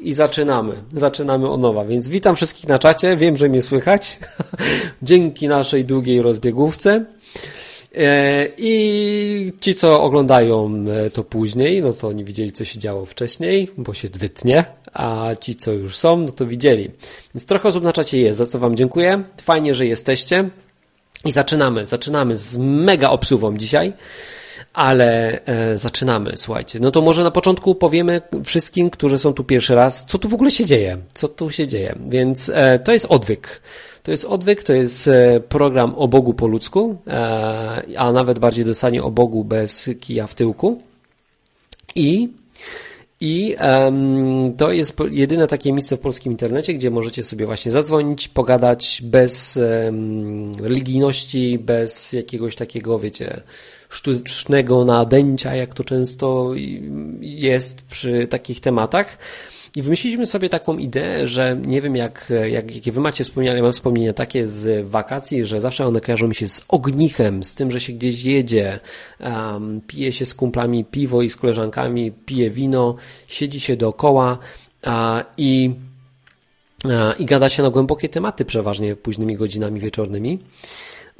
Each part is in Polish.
i zaczynamy. Zaczynamy od nowa, więc witam wszystkich na czacie. Wiem, że mnie słychać. Dzięki naszej długiej rozbiegówce. E, I ci, co oglądają e, to później, no to nie widzieli, co się działo wcześniej, bo się wytnie, a ci, co już są, no to widzieli. Więc trochę osób na czacie jest, za co Wam dziękuję. Fajnie, że jesteście. I zaczynamy. Zaczynamy z mega obsuwą dzisiaj ale e, zaczynamy, słuchajcie. No to może na początku powiemy wszystkim, którzy są tu pierwszy raz, co tu w ogóle się dzieje, co tu się dzieje. Więc e, to jest odwyk. To jest odwyk, to jest e, program o Bogu po ludzku, e, a nawet bardziej dostanie o Bogu bez kija w tyłku. I i um, to jest jedyne takie miejsce w polskim internecie, gdzie możecie sobie właśnie zadzwonić, pogadać bez um, religijności, bez jakiegoś takiego, wiecie, sztucznego nadęcia, jak to często jest przy takich tematach. I wymyśliliśmy sobie taką ideę, że nie wiem jak, jak jakie wy macie wspomnienia, ja mam wspomnienia takie z wakacji, że zawsze one kojarzą mi się z ognichem, z tym, że się gdzieś jedzie, um, pije się z kumplami piwo i z koleżankami, pije wino, siedzi się dookoła uh, i, i gada się na głębokie tematy przeważnie późnymi godzinami wieczornymi.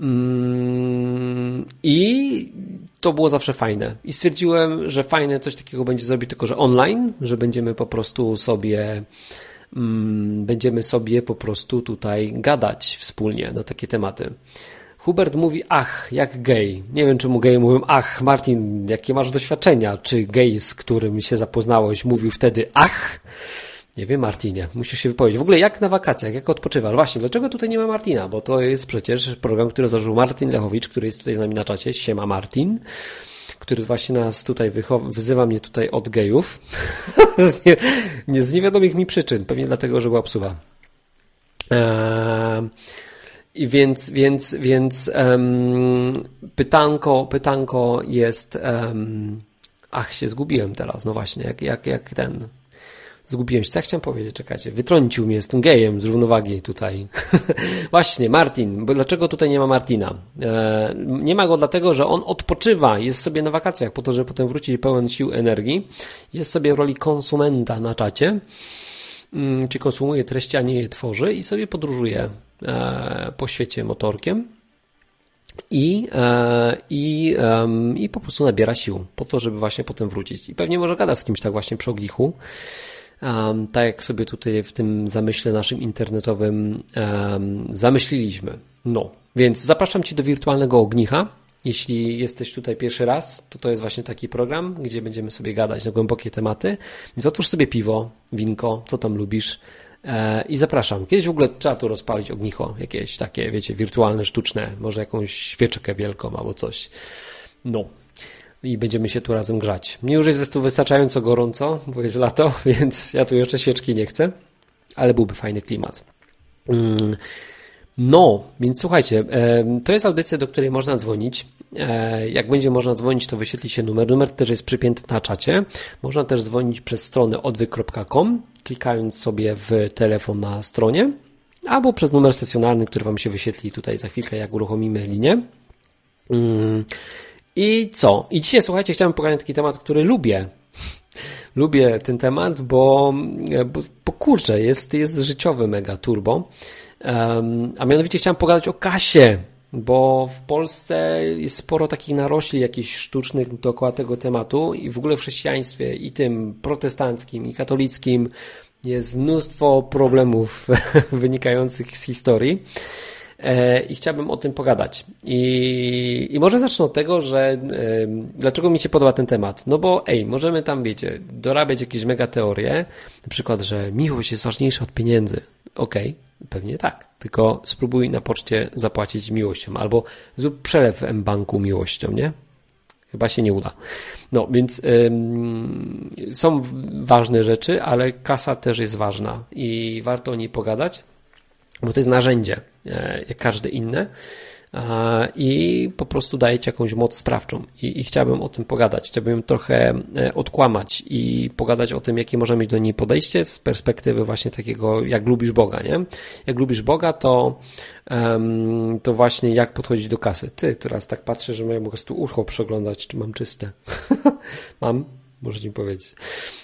Mm, I to było zawsze fajne. I stwierdziłem, że fajne coś takiego będzie zrobić, tylko że online, że będziemy po prostu sobie mm, będziemy sobie po prostu tutaj gadać wspólnie na takie tematy. Hubert mówi, ach, jak gej. Nie wiem, czemu gej mówią, ach, Martin, jakie masz doświadczenia? Czy gej, z którym się zapoznałeś, mówił wtedy, ach? Nie wiem, Martinie, musisz się wypowiedzieć. W ogóle jak na wakacjach, jak odpoczywasz? Właśnie, dlaczego tutaj nie ma Martina? Bo to jest przecież program, który założył Martin Lechowicz, który jest tutaj z nami na czacie. Siema Martin który właśnie nas tutaj wyzywa mnie tutaj od gejów. z, nie, nie, z niewiadomych mi przyczyn. Pewnie dlatego, że była psuwa. Eee, I więc, więc, więc um, pytanko, pytanko jest um, ach, się zgubiłem teraz, no właśnie, jak, jak, jak ten Zgubiłem się. Co ja chciałem powiedzieć? Czekajcie. Wytrącił mnie tym gejem z równowagi tutaj. Właśnie, Martin. Bo dlaczego tutaj nie ma Martina? E, nie ma go dlatego, że on odpoczywa. Jest sobie na wakacjach po to, żeby potem wrócić pełen sił energii. Jest sobie w roli konsumenta na czacie. Mm, czy konsumuje treści, a nie je tworzy i sobie podróżuje e, po świecie motorkiem. I, e, i, i po prostu nabiera sił po to, żeby właśnie potem wrócić. I pewnie może gada z kimś tak właśnie przy oglichu um, tak jak sobie tutaj w tym zamyśle naszym internetowym um, zamyśliliśmy. No, więc zapraszam Cię do wirtualnego ognicha. Jeśli jesteś tutaj pierwszy raz, to to jest właśnie taki program, gdzie będziemy sobie gadać na głębokie tematy. Więc otwórz sobie piwo, winko, co tam lubisz e, i zapraszam. Kiedyś w ogóle trzeba tu rozpalić ognicho, jakieś takie, wiecie, wirtualne, sztuczne, może jakąś świeczkę wielką albo coś. No, i będziemy się tu razem grzać. Mnie już jest tu wystarczająco gorąco, bo jest lato, więc ja tu jeszcze świeczki nie chcę, ale byłby fajny klimat. Mm, no, więc słuchajcie, to jest audycja, do której można dzwonić. E, jak będzie można dzwonić, to wyświetli się numer. Numer też jest przypięty na czacie. Można też dzwonić przez stronę odwyk.com, klikając sobie w telefon na stronie, albo przez numer stacjonarny, który Wam się wyświetli tutaj za chwilkę, jak uruchomimy linię. I co? I dzisiaj, słuchajcie, chciałem pogadać taki temat, który lubię. lubię ten temat, bo, bo, bo kurczę, jest, jest życiowy mega turbo. Um, a mianowicie chciałem pogadać o kasie, bo w Polsce jest sporo takich narośli jakichś sztucznych dookoła tego tematu i w ogóle w chrześcijaństwie i tym protestanckim i katolickim jest mnóstwo problemów wynikających z historii. E, i chciałbym o tym pogadać. I, i może zacznę od tego, że dlaczego mi się podoba ten temat? No bo ej, możemy tam, wiecie, dorabiać jakieś mega teorie, na przykład, że miłość jest ważniejsza od pieniędzy. Okej, okay, pewnie tak, tylko spróbuj na poczcie zapłacić miłością, albo zrób przelew w M-Banku miłością, nie? Chyba się nie uda. No, więc ym, są ważne rzeczy, ale kasa też jest ważna i warto o niej pogadać bo to jest narzędzie, jak każde inne i po prostu daje ci jakąś moc sprawczą I, i chciałbym o tym pogadać, chciałbym trochę e, odkłamać i pogadać o tym, jakie możemy mieć do niej podejście z perspektywy właśnie takiego, jak lubisz Boga, nie? Jak lubisz Boga, to um, to właśnie jak podchodzić do kasy. Ty teraz tak patrzę, że mogę tu ucho przeglądać, czy mam czyste. mam? Możesz mi powiedzieć.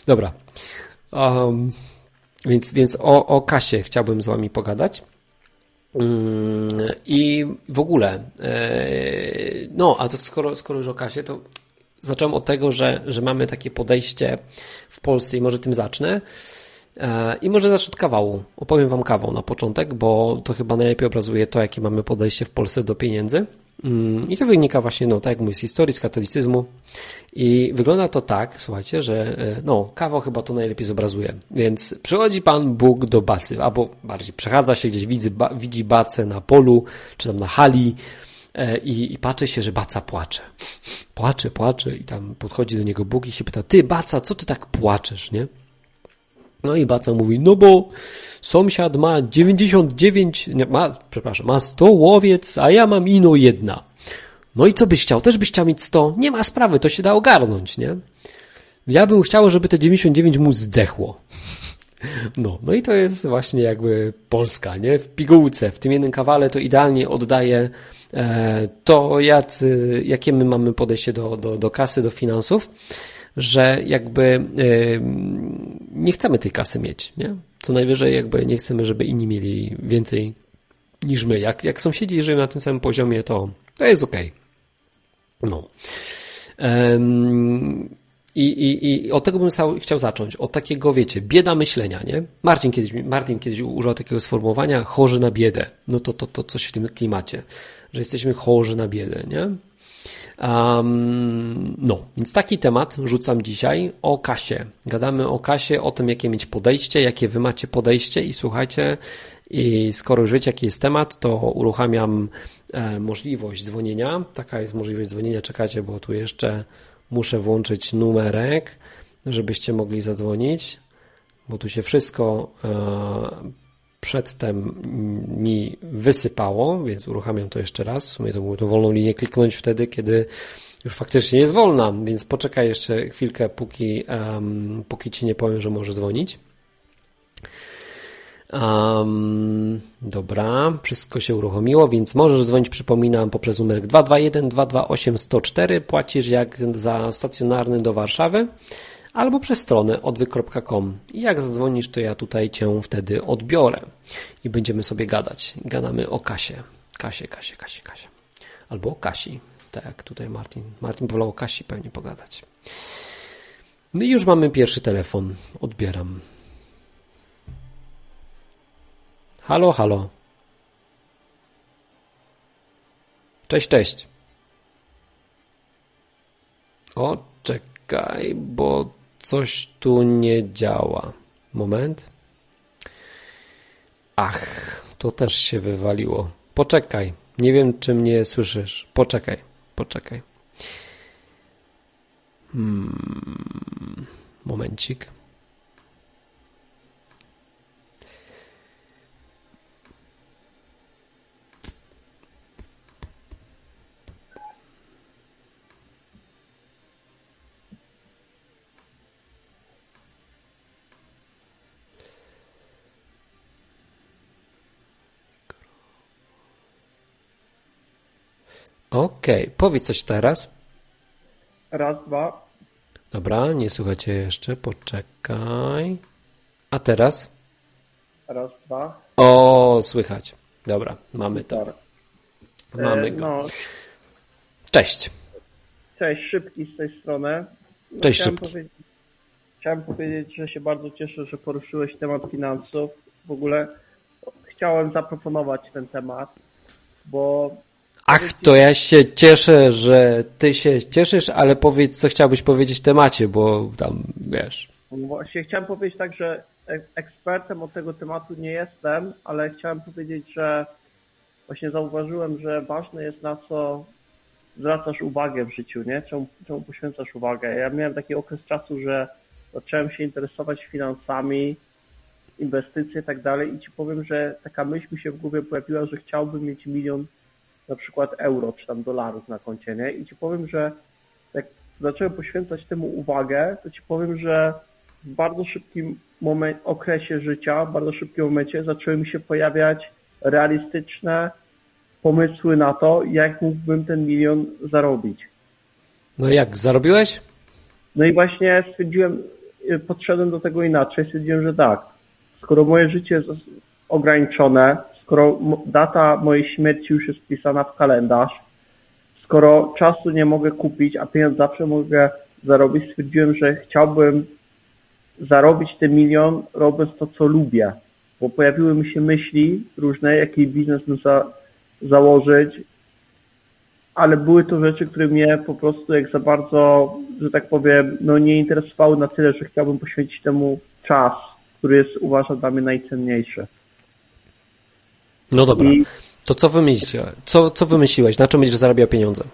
Dobra. Um, więc, więc o, o kasie chciałbym z Wami pogadać. Mm, I w ogóle, e, no, a to skoro, skoro już o kasie, to zacząłem od tego, że, że mamy takie podejście w Polsce i może tym zacznę. E, I może zacznę od kawału. Opowiem Wam kawał na początek, bo to chyba najlepiej obrazuje to, jakie mamy podejście w Polsce do pieniędzy. Mm, I to wynika właśnie, no tak jak mówię, z historii, z katolicyzmu. I wygląda to tak, słuchajcie, że e, no, kawał chyba to najlepiej zobrazuje. Więc przychodzi Pan Bóg do bacy, albo bardziej przechadza się gdzieś, widzi, ba, widzi bacę na polu, czy tam na hali e, i, i patrzy się, że baca płacze. Płacze, płacze i tam podchodzi do niego Bóg i się pyta, ty baca, co ty tak płaczesz, nie? No i Baca mówi, no bo sąsiad ma 99, nie, ma, przepraszam, ma 100 łowiec, a ja mam ino jedna. No i co byś chciał? Też byś chciał mieć 100? Nie ma sprawy, to się da ogarnąć, nie? Ja bym chciał, żeby te 99 mu zdechło. No, no i to jest właśnie jakby Polska, nie? W pigułce, w tym jednym kawale to idealnie oddaje e, to, jacy, jakie my mamy podejście do, do, do kasy, do finansów że jakby nie chcemy tej kasy mieć, nie? Co najwyżej jakby nie chcemy, żeby inni mieli więcej niż my. Jak, jak sąsiedzi żyją na tym samym poziomie, to, to jest okej. Okay. No. I, i, I od tego bym chciał zacząć. Od takiego, wiecie, bieda myślenia, nie? Marcin kiedyś, Martin kiedyś używał takiego sformułowania chorzy na biedę. No to, to, to coś w tym klimacie, że jesteśmy chorzy na biedę, nie? Um, no, więc taki temat rzucam dzisiaj o kasie. Gadamy o kasie, o tym, jakie mieć podejście, jakie wy macie podejście i słuchajcie, i skoro już wiecie, jaki jest temat, to uruchamiam e, możliwość dzwonienia. Taka jest możliwość dzwonienia. Czekajcie, bo tu jeszcze muszę włączyć numerek, żebyście mogli zadzwonić, bo tu się wszystko e, przedtem mi wysypało, więc uruchamiam to jeszcze raz. W sumie to było to wolną linię kliknąć wtedy, kiedy już faktycznie jest wolna, więc poczekaj jeszcze chwilkę, póki, um, póki ci nie powiem, że może dzwonić. Um, dobra, wszystko się uruchomiło, więc możesz dzwonić, przypominam, poprzez numer 221 228 104. Płacisz jak za stacjonarny do Warszawy albo przez stronę odwyk.com. Jak zadzwonisz, to ja tutaj Cię wtedy odbiorę i będziemy sobie gadać. Gadamy o kasie. Kasie, kasie, kasie, kasie. Albo o Kasi. Tak tutaj Martin. Martin wolał o Kasi pewnie pogadać. No i już mamy pierwszy telefon. Odbieram. Halo, halo. Cześć, cześć. O, czekaj, bo Coś tu nie działa. Moment. Ach, to też się wywaliło. Poczekaj. Nie wiem, czy mnie słyszysz. Poczekaj, poczekaj. Hmm, momencik. Okej, okay. powiedz coś teraz. Raz, dwa. Dobra, nie słuchajcie jeszcze, poczekaj. A teraz? Raz, dwa. O, słychać. Dobra, mamy to. Mamy go. No. Cześć. Cześć, szybki z tej strony. No, Cześć, chciałem szybki. Powiedzieć, chciałem powiedzieć, że się bardzo cieszę, że poruszyłeś temat finansów. W ogóle chciałem zaproponować ten temat, bo Ach, to ja się cieszę, że ty się cieszysz, ale powiedz, co chciałbyś powiedzieć w temacie, bo tam, wiesz. No właśnie chciałem powiedzieć tak, że ekspertem od tego tematu nie jestem, ale chciałem powiedzieć, że właśnie zauważyłem, że ważne jest na co zwracasz uwagę w życiu, nie? Czemu, czemu poświęcasz uwagę? Ja miałem taki okres czasu, że zacząłem się interesować finansami, inwestycje i tak dalej i ci powiem, że taka myśl mi się w głowie pojawiła, że chciałbym mieć milion na przykład euro czy tam dolarów na koncie, nie? I ci powiem, że jak zacząłem poświęcać temu uwagę, to ci powiem, że w bardzo szybkim moment, okresie życia, w bardzo szybkim momencie zaczęły mi się pojawiać realistyczne pomysły na to, jak mógłbym ten milion zarobić. No jak, zarobiłeś? No i właśnie stwierdziłem, podszedłem do tego inaczej, stwierdziłem, że tak, skoro moje życie jest ograniczone, skoro data mojej śmierci już jest wpisana w kalendarz, skoro czasu nie mogę kupić, a pieniądz zawsze mogę zarobić, stwierdziłem, że chciałbym zarobić ten milion robiąc to, co lubię, bo pojawiły mi się myśli różne, jaki biznes bym za, założyć, ale były to rzeczy, które mnie po prostu jak za bardzo, że tak powiem, no nie interesowały na tyle, że chciałbym poświęcić temu czas, który jest uważam dla mnie najcenniejszy. No dobra. I, to co wymyśliłeś? Co, co wymyśliłeś? Na czym będziesz zarabiał pieniądze?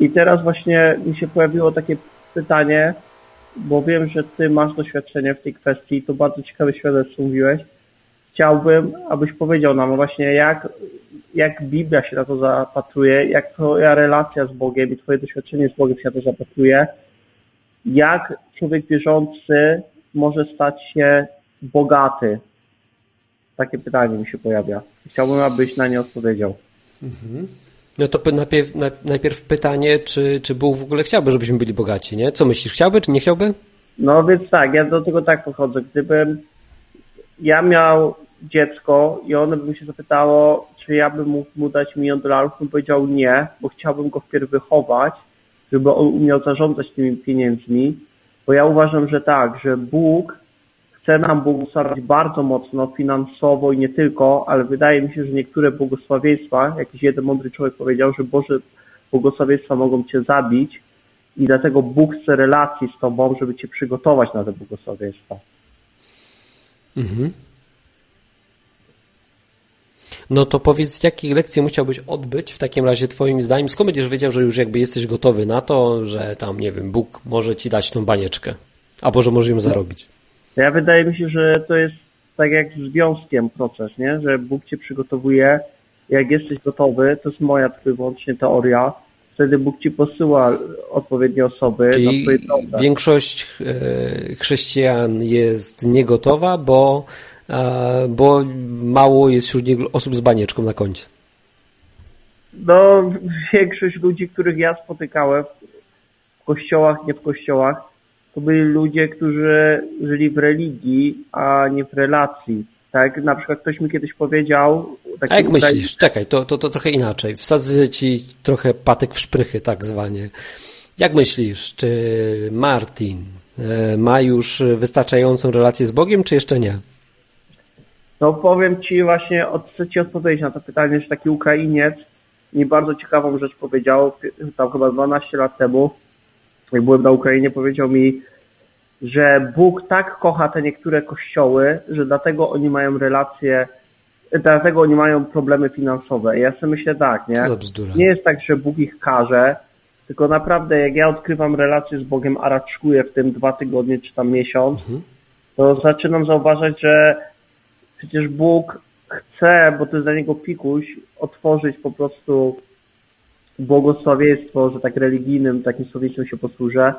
I teraz właśnie mi się pojawiło takie pytanie, bo wiem, że ty masz doświadczenie w tej kwestii, to bardzo ciekawe świadectwo mówiłeś. Chciałbym, abyś powiedział nam właśnie, jak, jak Biblia się na to zapatruje, jak twoja relacja z Bogiem i twoje doświadczenie z Bogiem się na to zapatruje, jak człowiek wierzący może stać się bogaty. Takie pytanie mi się pojawia. Chciałbym, abyś na nie odpowiedział. Mhm. No to najpierw, najpierw pytanie, czy, czy Bóg w ogóle chciałby, żebyśmy byli bogaci, nie? Co myślisz, chciałby czy nie chciałby? No więc tak, ja do tego tak podchodzę. Gdybym ja miał dziecko i ono by mi się zapytało, czy ja bym mógł mu dać milion dolarów, bym powiedział nie, bo chciałbym go wpierw wychować, żeby on umiał zarządzać tymi pieniędzmi, bo ja uważam, że tak, że Bóg chce nam błogosławić bardzo mocno finansowo i nie tylko, ale wydaje mi się, że niektóre błogosławieństwa, jakiś jeden mądry człowiek powiedział, że Boże błogosławieństwa mogą cię zabić i dlatego Bóg chce relacji z tobą, żeby cię przygotować na te błogosławieństwa. Mhm. No to powiedz, jakie lekcje musiałbyś odbyć w takim razie twoim zdaniem? Skąd będziesz wiedział, że już jakby jesteś gotowy na to, że tam, nie wiem, Bóg może ci dać tą banieczkę? Albo, że możesz ją zarobić? Ja wydaje mi się, że to jest tak jak z związkiem proces, nie? Że Bóg cię przygotowuje, jak jesteś gotowy, to jest moja tylko wyłącznie teoria, wtedy Bóg ci posyła odpowiednie osoby Czyli na większość e, chrześcijan jest niegotowa, bo, e, bo mało jest wśród nich osób z banieczką na koncie. No, większość ludzi, których ja spotykałem w kościołach, nie w kościołach, to byli ludzie, którzy żyli w religii, a nie w relacji. Tak, na przykład ktoś mi kiedyś powiedział... A jak myślisz? Czekaj, to, to, to trochę inaczej. Wsadzę ci trochę patek w szprychy, tak zwanie. Jak myślisz, czy Martin e, ma już wystarczającą relację z Bogiem, czy jeszcze nie? No powiem Ci właśnie, chcę Ci odpowiedzieć na to pytanie, że taki Ukrainiec mi bardzo ciekawą rzecz powiedział, tam chyba 12 lat temu, jak byłem na Ukrainie, powiedział mi, że Bóg tak kocha te niektóre kościoły, że dlatego oni mają relacje, dlatego oni mają problemy finansowe. ja sobie myślę tak, nie? Nie jest tak, że Bóg ich karze, tylko naprawdę jak ja odkrywam relację z Bogiem, a raczkuję w tym dwa tygodnie czy tam miesiąc, mhm. to zaczynam zauważać, że przecież Bóg chce, bo to jest dla niego pikuś, otworzyć po prostu błogosławieństwo, że tak religijnym, takim słownictwem się posłużę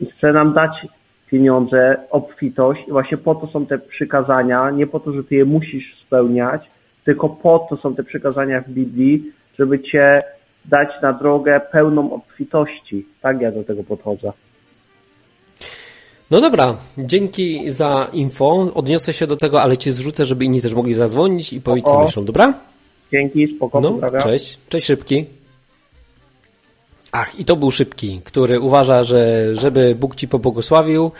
i chce nam dać pieniądze, obfitość i właśnie po to są te przykazania, nie po to, że ty je musisz spełniać, tylko po to są te przykazania w Biblii, żeby cię dać na drogę pełną obfitości. Tak ja do tego podchodzę. No dobra, dzięki za info. Odniosę się do tego, ale cię zrzucę, żeby inni też mogli zadzwonić i powiedzieć, co myślą, dobra? Dzięki, spokojnie. No, cześć, cześć szybki. Ach, i to był szybki, który uważa, że żeby Bóg ci pobłogosławił,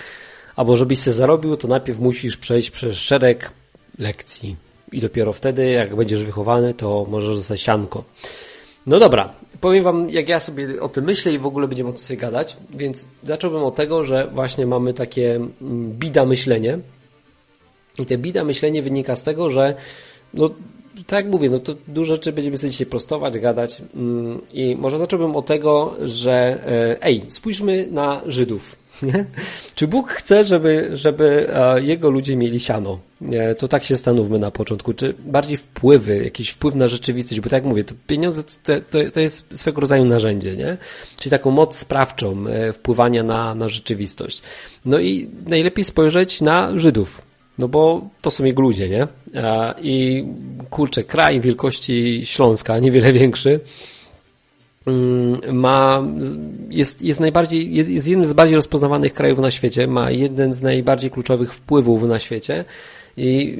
albo żebyś się zarobił, to najpierw musisz przejść przez szereg lekcji. I dopiero wtedy, jak będziesz wychowany, to możesz zostać sianko. No dobra, powiem wam, jak ja sobie o tym myślę i w ogóle będziemy o tym sobie gadać, więc zacząłbym od tego, że właśnie mamy takie mm, bida myślenie. I te bida myślenie wynika z tego, że no, tak jak mówię, no to dużo rzeczy będziemy sobie dzisiaj prostować, gadać mm, i może zacząłbym od tego, że e, ej, spójrzmy na Żydów. Czy Bóg chce, żeby, żeby e, jego ludzie mieli siano? To tak się zastanówmy na początku. Czy bardziej wpływy, jakiś wpływ na rzeczywistość, bo tak jak mówię, to pieniądze to, to, to jest swego rodzaju narzędzie, nie? Czyli taką moc sprawczą e, wpływania na, na rzeczywistość. No i najlepiej spojrzeć na Żydów. No bo to są jego ludzie, nie? I kurczę, kraj wielkości Śląska, niewiele większy, mm, ma, jest, jest najbardziej, jest, jest jednym z bardziej rozpoznawanych krajów na świecie, ma jeden z najbardziej kluczowych wpływów na świecie i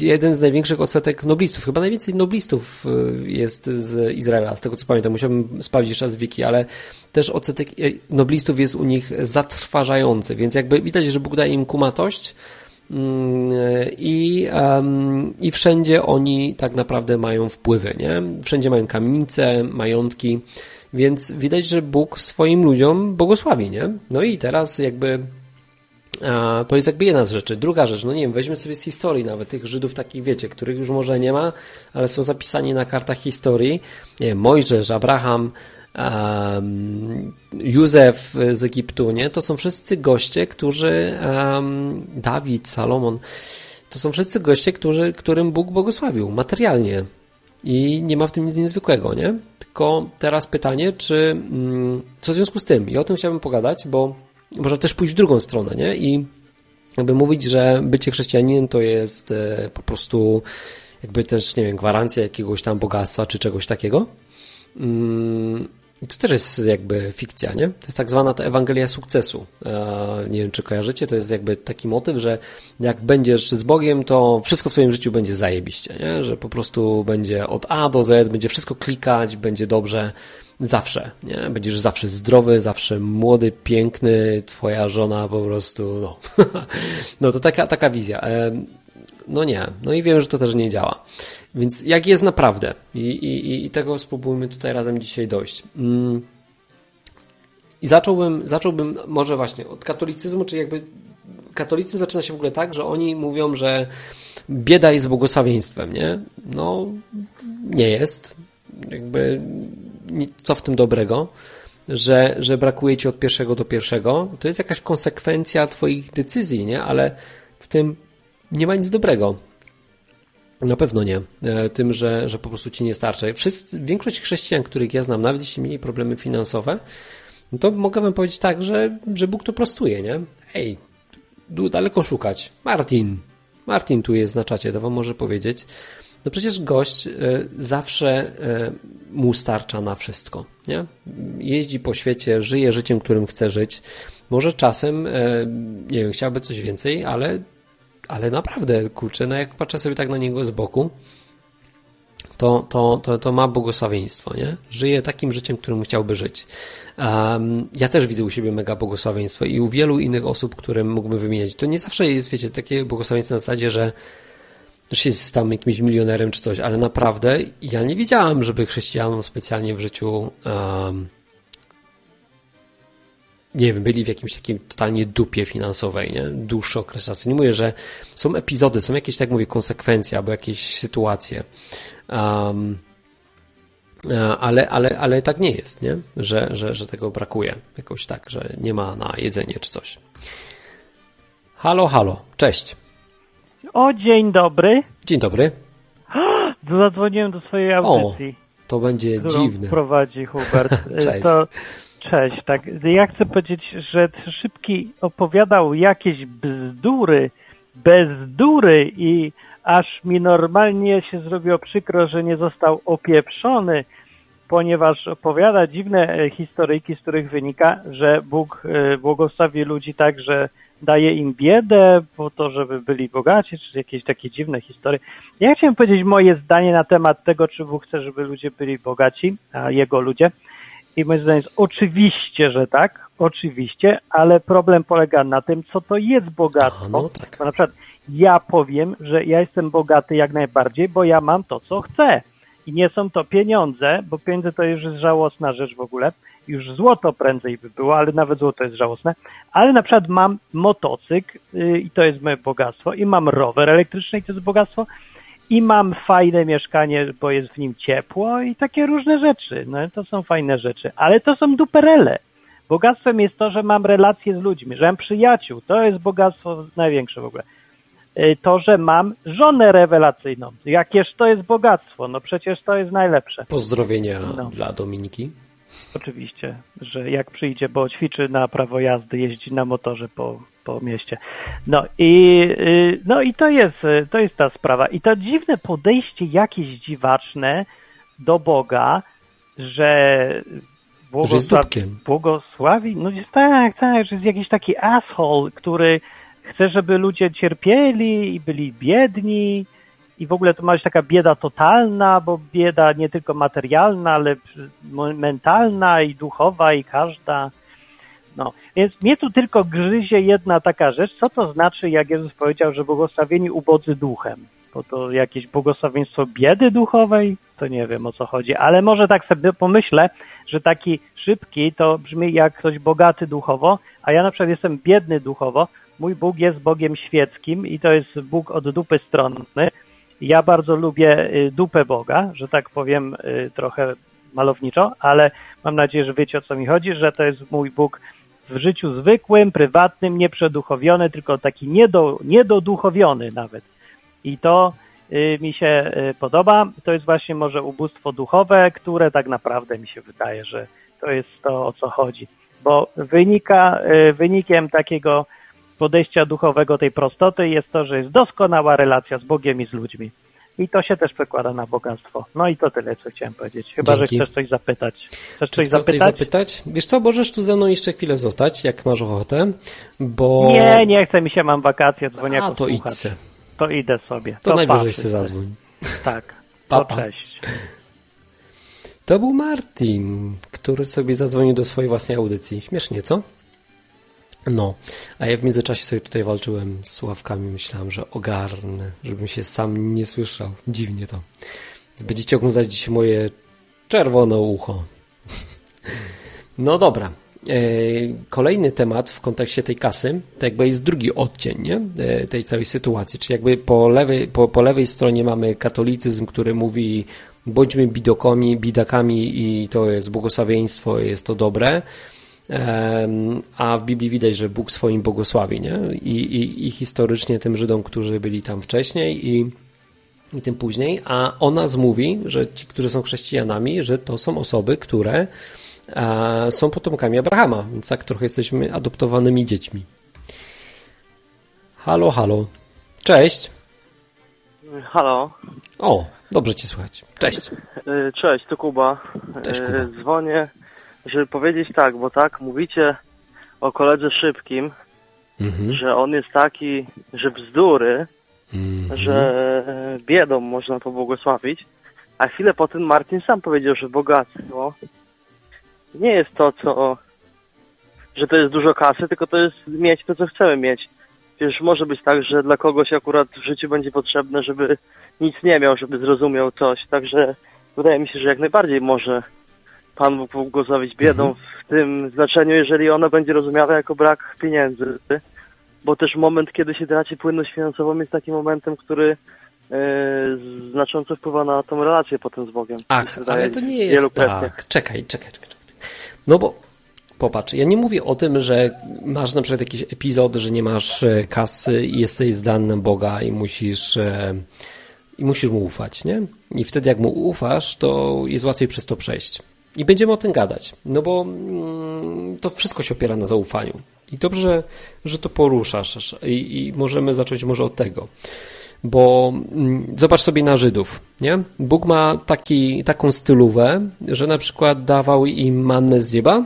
jeden z największych odsetek noblistów, chyba najwięcej noblistów y, jest z Izraela, z tego co pamiętam, musiałbym sprawdzić jeszcze raz wiki, ale też odsetek y, noblistów jest u nich zatrważający, więc jakby widać, że Bóg daje im kumatość, i, um, I wszędzie oni tak naprawdę mają wpływy, nie? Wszędzie mają kamienice, majątki, więc widać, że Bóg swoim ludziom błogosławi, nie? No i teraz jakby to jest jakby jedna z rzeczy. Druga rzecz, no nie wiem, weźmy sobie z historii nawet tych Żydów takich, wiecie, których już może nie ma, ale są zapisani na kartach historii. Nie Mojżesz, Abraham, um, Józef z Egiptu, nie? To są wszyscy goście, którzy, um, Dawid, Salomon, to są wszyscy goście, którzy, którym Bóg błogosławił materialnie. I nie ma w tym nic niezwykłego, nie? Tylko teraz pytanie, czy, mm, co w związku z tym? I o tym chciałbym pogadać, bo można też pójść w drugą stronę, nie? I jakby mówić, że bycie chrześcijaninem to jest e, po prostu jakby też, nie wiem, gwarancja jakiegoś tam bogactwa czy czegoś takiego. Mm, I to też jest jakby fikcja, nie? To jest tak zwana ta Ewangelia sukcesu. E, nie wiem, czy kojarzycie, to jest jakby taki motyw, że jak będziesz z Bogiem, to wszystko w twoim życiu będzie zajebiście, nie? Że po prostu będzie od A do Z, będzie wszystko klikać, będzie dobrze Zawsze, nie? Będziesz zawsze zdrowy, zawsze młody, piękny, twoja żona po prostu, no. no to taka, taka wizja. No nie, no i wiem, że to też nie działa. Więc jak jest naprawdę? I, i, i tego spróbujmy tutaj razem dzisiaj dojść. Mm. I zacząłbym, zacząłbym może właśnie od katolicyzmu, czyli jakby katolicyzm zaczyna się w ogóle tak, że oni mówią, że bieda jest błogosławieństwem, nie? No, nie jest. Jakby co w tym dobrego, że, że brakuje ci od pierwszego do pierwszego, to jest jakaś konsekwencja twoich decyzji, nie? Ale w tym nie ma nic dobrego. Na pewno nie. E, tym, że, że po prostu ci nie starczy. Wszyscy, większość chrześcijan, których ja znam, nawet jeśli mieli problemy finansowe, no to mogę wam powiedzieć tak, że, że Bóg to prostuje, nie? Ej, daleko szukać. Martin. Martin tu jest na czacie, to wam może powiedzieć. No przecież gość e, zawsze e, mu starcza na wszystko, nie? Jeździ po świecie, żyje życiem, którym chce żyć. Może czasem, nie wiem, chciałby coś więcej, ale, ale naprawdę, kurczę, no jak patrzę sobie tak na niego z boku, to, to, to, to ma błogosławieństwo, nie? Żyje takim życiem, którym chciałby żyć. Um, ja też widzę u siebie mega błogosławieństwo i u wielu innych osób, którym mógłbym wymieniać. To nie zawsze jest, wiecie, takie błogosławieństwo na zasadzie, że też jest tam jakimś milionerem czy coś, ale naprawdę ja nie wiedziałem, żeby chrześcijanom specjalnie w życiu um, nie wiem, byli w jakimś takim totalnie dupie finansowej, nie? Dłuższy okres czasu. Nie mówię, że są epizody, są jakieś, tak mówię, konsekwencje albo jakieś sytuacje. Um, ale, ale, ale tak nie jest, nie? Że, że, że tego brakuje. Jakoś tak, że nie ma na jedzenie czy coś. Halo, halo, cześć. O, dzień dobry. Dzień dobry. Zadzwoniłem do swojej audycji. O, to będzie dziwne. prowadzi Hubert. cześć. To, cześć, tak. Ja chcę powiedzieć, że Szybki opowiadał jakieś bzdury, bezdury i aż mi normalnie się zrobiło przykro, że nie został opieprzony, ponieważ opowiada dziwne e, historyjki, z których wynika, że Bóg e, błogosławi ludzi tak, że daje im biedę po to, żeby byli bogaci, czy jakieś takie dziwne historie. Ja chciałem powiedzieć moje zdanie na temat tego, czy Bóg chce, żeby ludzie byli bogaci, a Jego ludzie. I moje zdanie jest oczywiście, że tak, oczywiście, ale problem polega na tym, co to jest bogactwo. no tak. Bo na przykład ja powiem, że ja jestem bogaty jak najbardziej, bo ja mam to, co chcę. I nie są to pieniądze, bo pieniądze to już jest żałosna rzecz w ogóle już złoto prędzej by było, ale nawet złoto jest żałosne. Ale na przykład mam motocykl yy, i to jest moje bogactwo, i mam rower elektryczny i to jest bogactwo, i mam fajne mieszkanie, bo jest w nim ciepło i takie różne rzeczy. No to są fajne rzeczy, ale to są duperele. Bogactwem jest to, że mam relacje z ludźmi, że mam przyjaciół. To jest bogactwo największe w ogóle. Y, to, że mam żonę rewelacyjną. Jakież to jest bogactwo? No przecież to jest najlepsze. Pozdrowienia no. dla Dominiki. Oczywiście, że jak przyjdzie, bo ćwiczy na prawo jazdy, jeździ na motorze po, po mieście. No i, y, no i to jest, to jest ta sprawa. I to dziwne podejście jakieś dziwaczne do Boga, że błogosław, błogosławi, no jest tak, tak, że jest jakiś taki asshole, który chce, żeby ludzie cierpieli i byli biedni i w ogóle to ma być taka bieda totalna, bo bieda nie tylko materialna, ale mentalna i duchowa i każda. No, więc mnie tu tylko gryzie jedna taka rzecz, co to znaczy, jak Jezus powiedział, że błogosławieni ubodzy duchem? Bo to jakieś błogosławieństwo biedy duchowej? To nie wiem o co chodzi, ale może tak sobie pomyślę, że taki szybki to brzmi jak ktoś bogaty duchowo, a ja na przykład jestem biedny duchowo, mój Bóg jest Bogiem świeckim i to jest Bóg od dupy stronny. Ja bardzo lubię y, dupę Boga, że tak powiem y, trochę malowniczo, ale mam nadzieję, że wiecie o co mi chodzi, że to jest mój Bóg w życiu zwykłym, prywatnym, nieprzeduchowiony, tylko taki niedo, niedoduchowiony nawet. I to y, mi się podoba. To jest właśnie może ubóstwo duchowe, które tak naprawdę mi się wydaje, że to jest to, o co chodzi. Bo wynika, wynikiem takiego podejścia duchowego tej prostoty jest to, że jest doskonała relacja z Bogiem i z ludźmi. I to się też przekłada na bogactwo. No i to tyle, co chciałem powiedzieć. Chyba, Dzięki. że chcesz coś zapytać. Chcesz coś zapytać? coś zapytać? Wiesz co, możesz tu ze mną jeszcze chwilę zostać, jak masz ochotę, bo... Nie, nie chcę, mi się, mam wakacje, dzwonię A, to idź To idę sobie. To, to najwyżej się zadzwoń. Tak, Papa. to cześć. To był Martin, który sobie zadzwonił do swojej własnej audycji. Śmiesznie, co? No, a ja w międzyczasie sobie tutaj walczyłem z słuchawkami, myślałem, że ogarnę, żebym się sam nie słyszał. Dziwnie to. Będziecie oglądać dzisiaj moje czerwone ucho. No dobra. E, kolejny temat w kontekście tej kasy, to jakby jest drugi odcień nie? E, tej całej sytuacji. Czyli jakby po lewej, po, po lewej stronie mamy katolicyzm, który mówi bądźmy bidokami, bidakami i to jest błogosławieństwo, jest to dobre a w Biblii widać, że Bóg swoim błogosławi, nie? I, i, i historycznie tym Żydom, którzy byli tam wcześniej i, i tym później, a ona zmówi, że ci, którzy są chrześcijanami, że to są osoby, które e, są potomkami Abrahama, więc tak trochę jesteśmy adoptowanymi dziećmi. Halo, halo. Cześć. Halo. O, dobrze Cię słychać. Cześć. E, cześć, to Kuba. Cześć, Kuba. E, dzwonię żeby powiedzieć tak, bo tak, mówicie o koledze Szybkim, mhm. że on jest taki, że bzdury, mhm. że biedą można pobłogosławić, a chwilę po tym Martin sam powiedział, że bogactwo nie jest to, co że to jest dużo kasy, tylko to jest mieć to, co chcemy mieć. Przecież może być tak, że dla kogoś akurat w życiu będzie potrzebne, żeby nic nie miał, żeby zrozumiał coś. Także wydaje mi się, że jak najbardziej może Pan Bóg błogosławić biedą mhm. w tym znaczeniu, jeżeli ona będzie rozumiana jako brak pieniędzy. Bo też moment, kiedy się traci płynność finansową jest takim momentem, który e, znacząco wpływa na tą relację potem z Bogiem. Ach, ale to nie jest tak. Czekaj, czekaj, czekaj. No bo popatrz, ja nie mówię o tym, że masz na przykład jakiś epizod, że nie masz e, kasy i jesteś zdany Boga i musisz e, i musisz mu ufać, nie? I wtedy jak mu ufasz, to jest łatwiej przez to przejść. I będziemy o tym gadać, no bo mm, to wszystko się opiera na zaufaniu. I dobrze, że to poruszasz i, i możemy zacząć może od tego. Bo mm, zobacz sobie na Żydów, nie? Bóg ma taki, taką stylówę, że na przykład dawał im mannę z nieba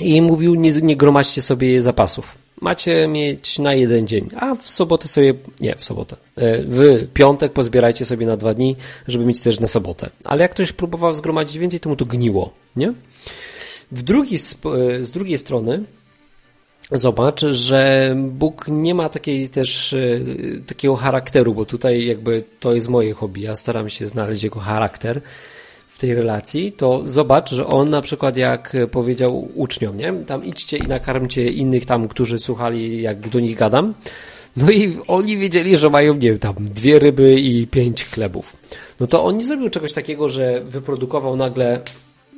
i mówił nie, nie gromadźcie sobie zapasów macie mieć na jeden dzień, a w sobotę sobie, nie, w sobotę, e, w piątek pozbierajcie sobie na dwa dni, żeby mieć też na sobotę. Ale jak ktoś próbował zgromadzić więcej, to mu to gniło, nie? W drugi, e, z drugiej strony zobacz, że Bóg nie ma takiej też e, takiego charakteru, bo tutaj jakby to jest moje hobby, ja staram się znaleźć jego charakter, tej relacji, to zobacz, że on na przykład jak powiedział uczniom, nie? Tam idźcie i nakarmcie innych tam, którzy słuchali jak do nich gadam. No i oni wiedzieli, że mają, nie wiem, tam dwie ryby i pięć chlebów. No to on nie zrobił czegoś takiego, że wyprodukował nagle,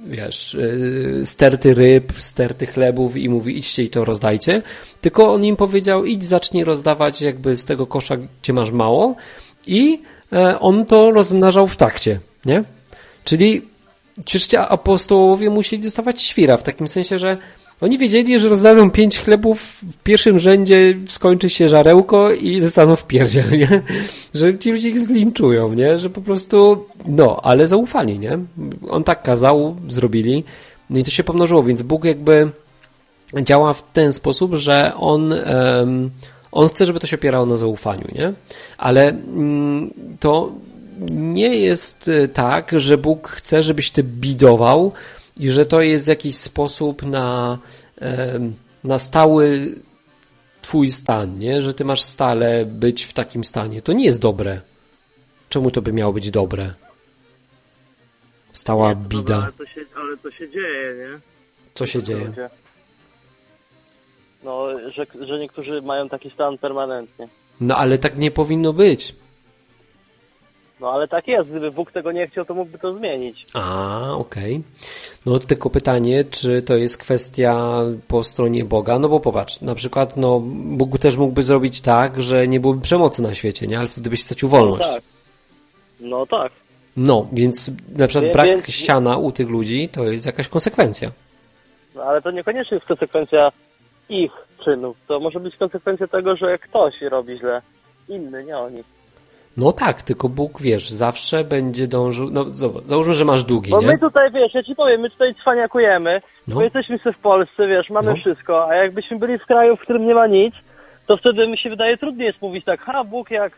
wiesz, y, sterty ryb, sterty chlebów i mówi idźcie i to rozdajcie. Tylko on im powiedział idź zacznij rozdawać jakby z tego kosza, gdzie masz mało i e, on to rozmnażał w takcie, nie? Czyli oczywiście apostołowie musieli dostawać świra, w takim sensie, że Oni wiedzieli, że rozdadzą pięć chlebów w pierwszym rzędzie, skończy się żarełko i zostaną w pierdziel, nie? Że ci ludzie ich zlinczują, nie? Że po prostu, no, ale zaufali, nie? On tak kazał, zrobili, no i to się pomnożyło, więc Bóg jakby działa w ten sposób, że on, um, on chce, żeby to się opierało na zaufaniu, nie? Ale mm, to nie jest e, tak, że Bóg chce, żebyś ty bidował i że to jest jakiś sposób na, na stały twój stan, nie? Że ty masz stale być w takim stanie. To nie jest dobre. Czemu to by miało być dobre? Stała nie, bida. Dobra, ale, to się, ale to się dzieje, nie? Co się dzieje? No, że, że niektórzy mają taki stan permanentnie. No, ale tak nie powinno być. No ale tak jest, gdyby Bóg tego nie chciał, to mógłby to zmienić. A, okej. Okay. No tylko pytanie, czy to jest kwestia po stronie Boga? No bo popatrz, na przykład no, Bóg też mógłby zrobić tak, że nie byłoby przemocy na świecie, nie? Ale wtedy byś stracił wolność. No tak. No tak. No, więc na przykład brak więc... ściana u tych ludzi to jest jakaś konsekwencja. No ale to niekoniecznie jest konsekwencja ich czynów. To może być konsekwencja tego, że ktoś robi źle. Inny, nie oni. No tak, tylko Bóg, wiesz, zawsze będzie dążył, no załóżmy, że masz długi, Bo nie? my tutaj, wiesz, ja ci powiem, my tutaj cwaniakujemy, no. bo jesteśmy sobie w Polsce, wiesz, mamy no. wszystko, a jakbyśmy byli w kraju, w którym nie ma nic, to wtedy mi się wydaje trudniej jest mówić tak, ha, Bóg jak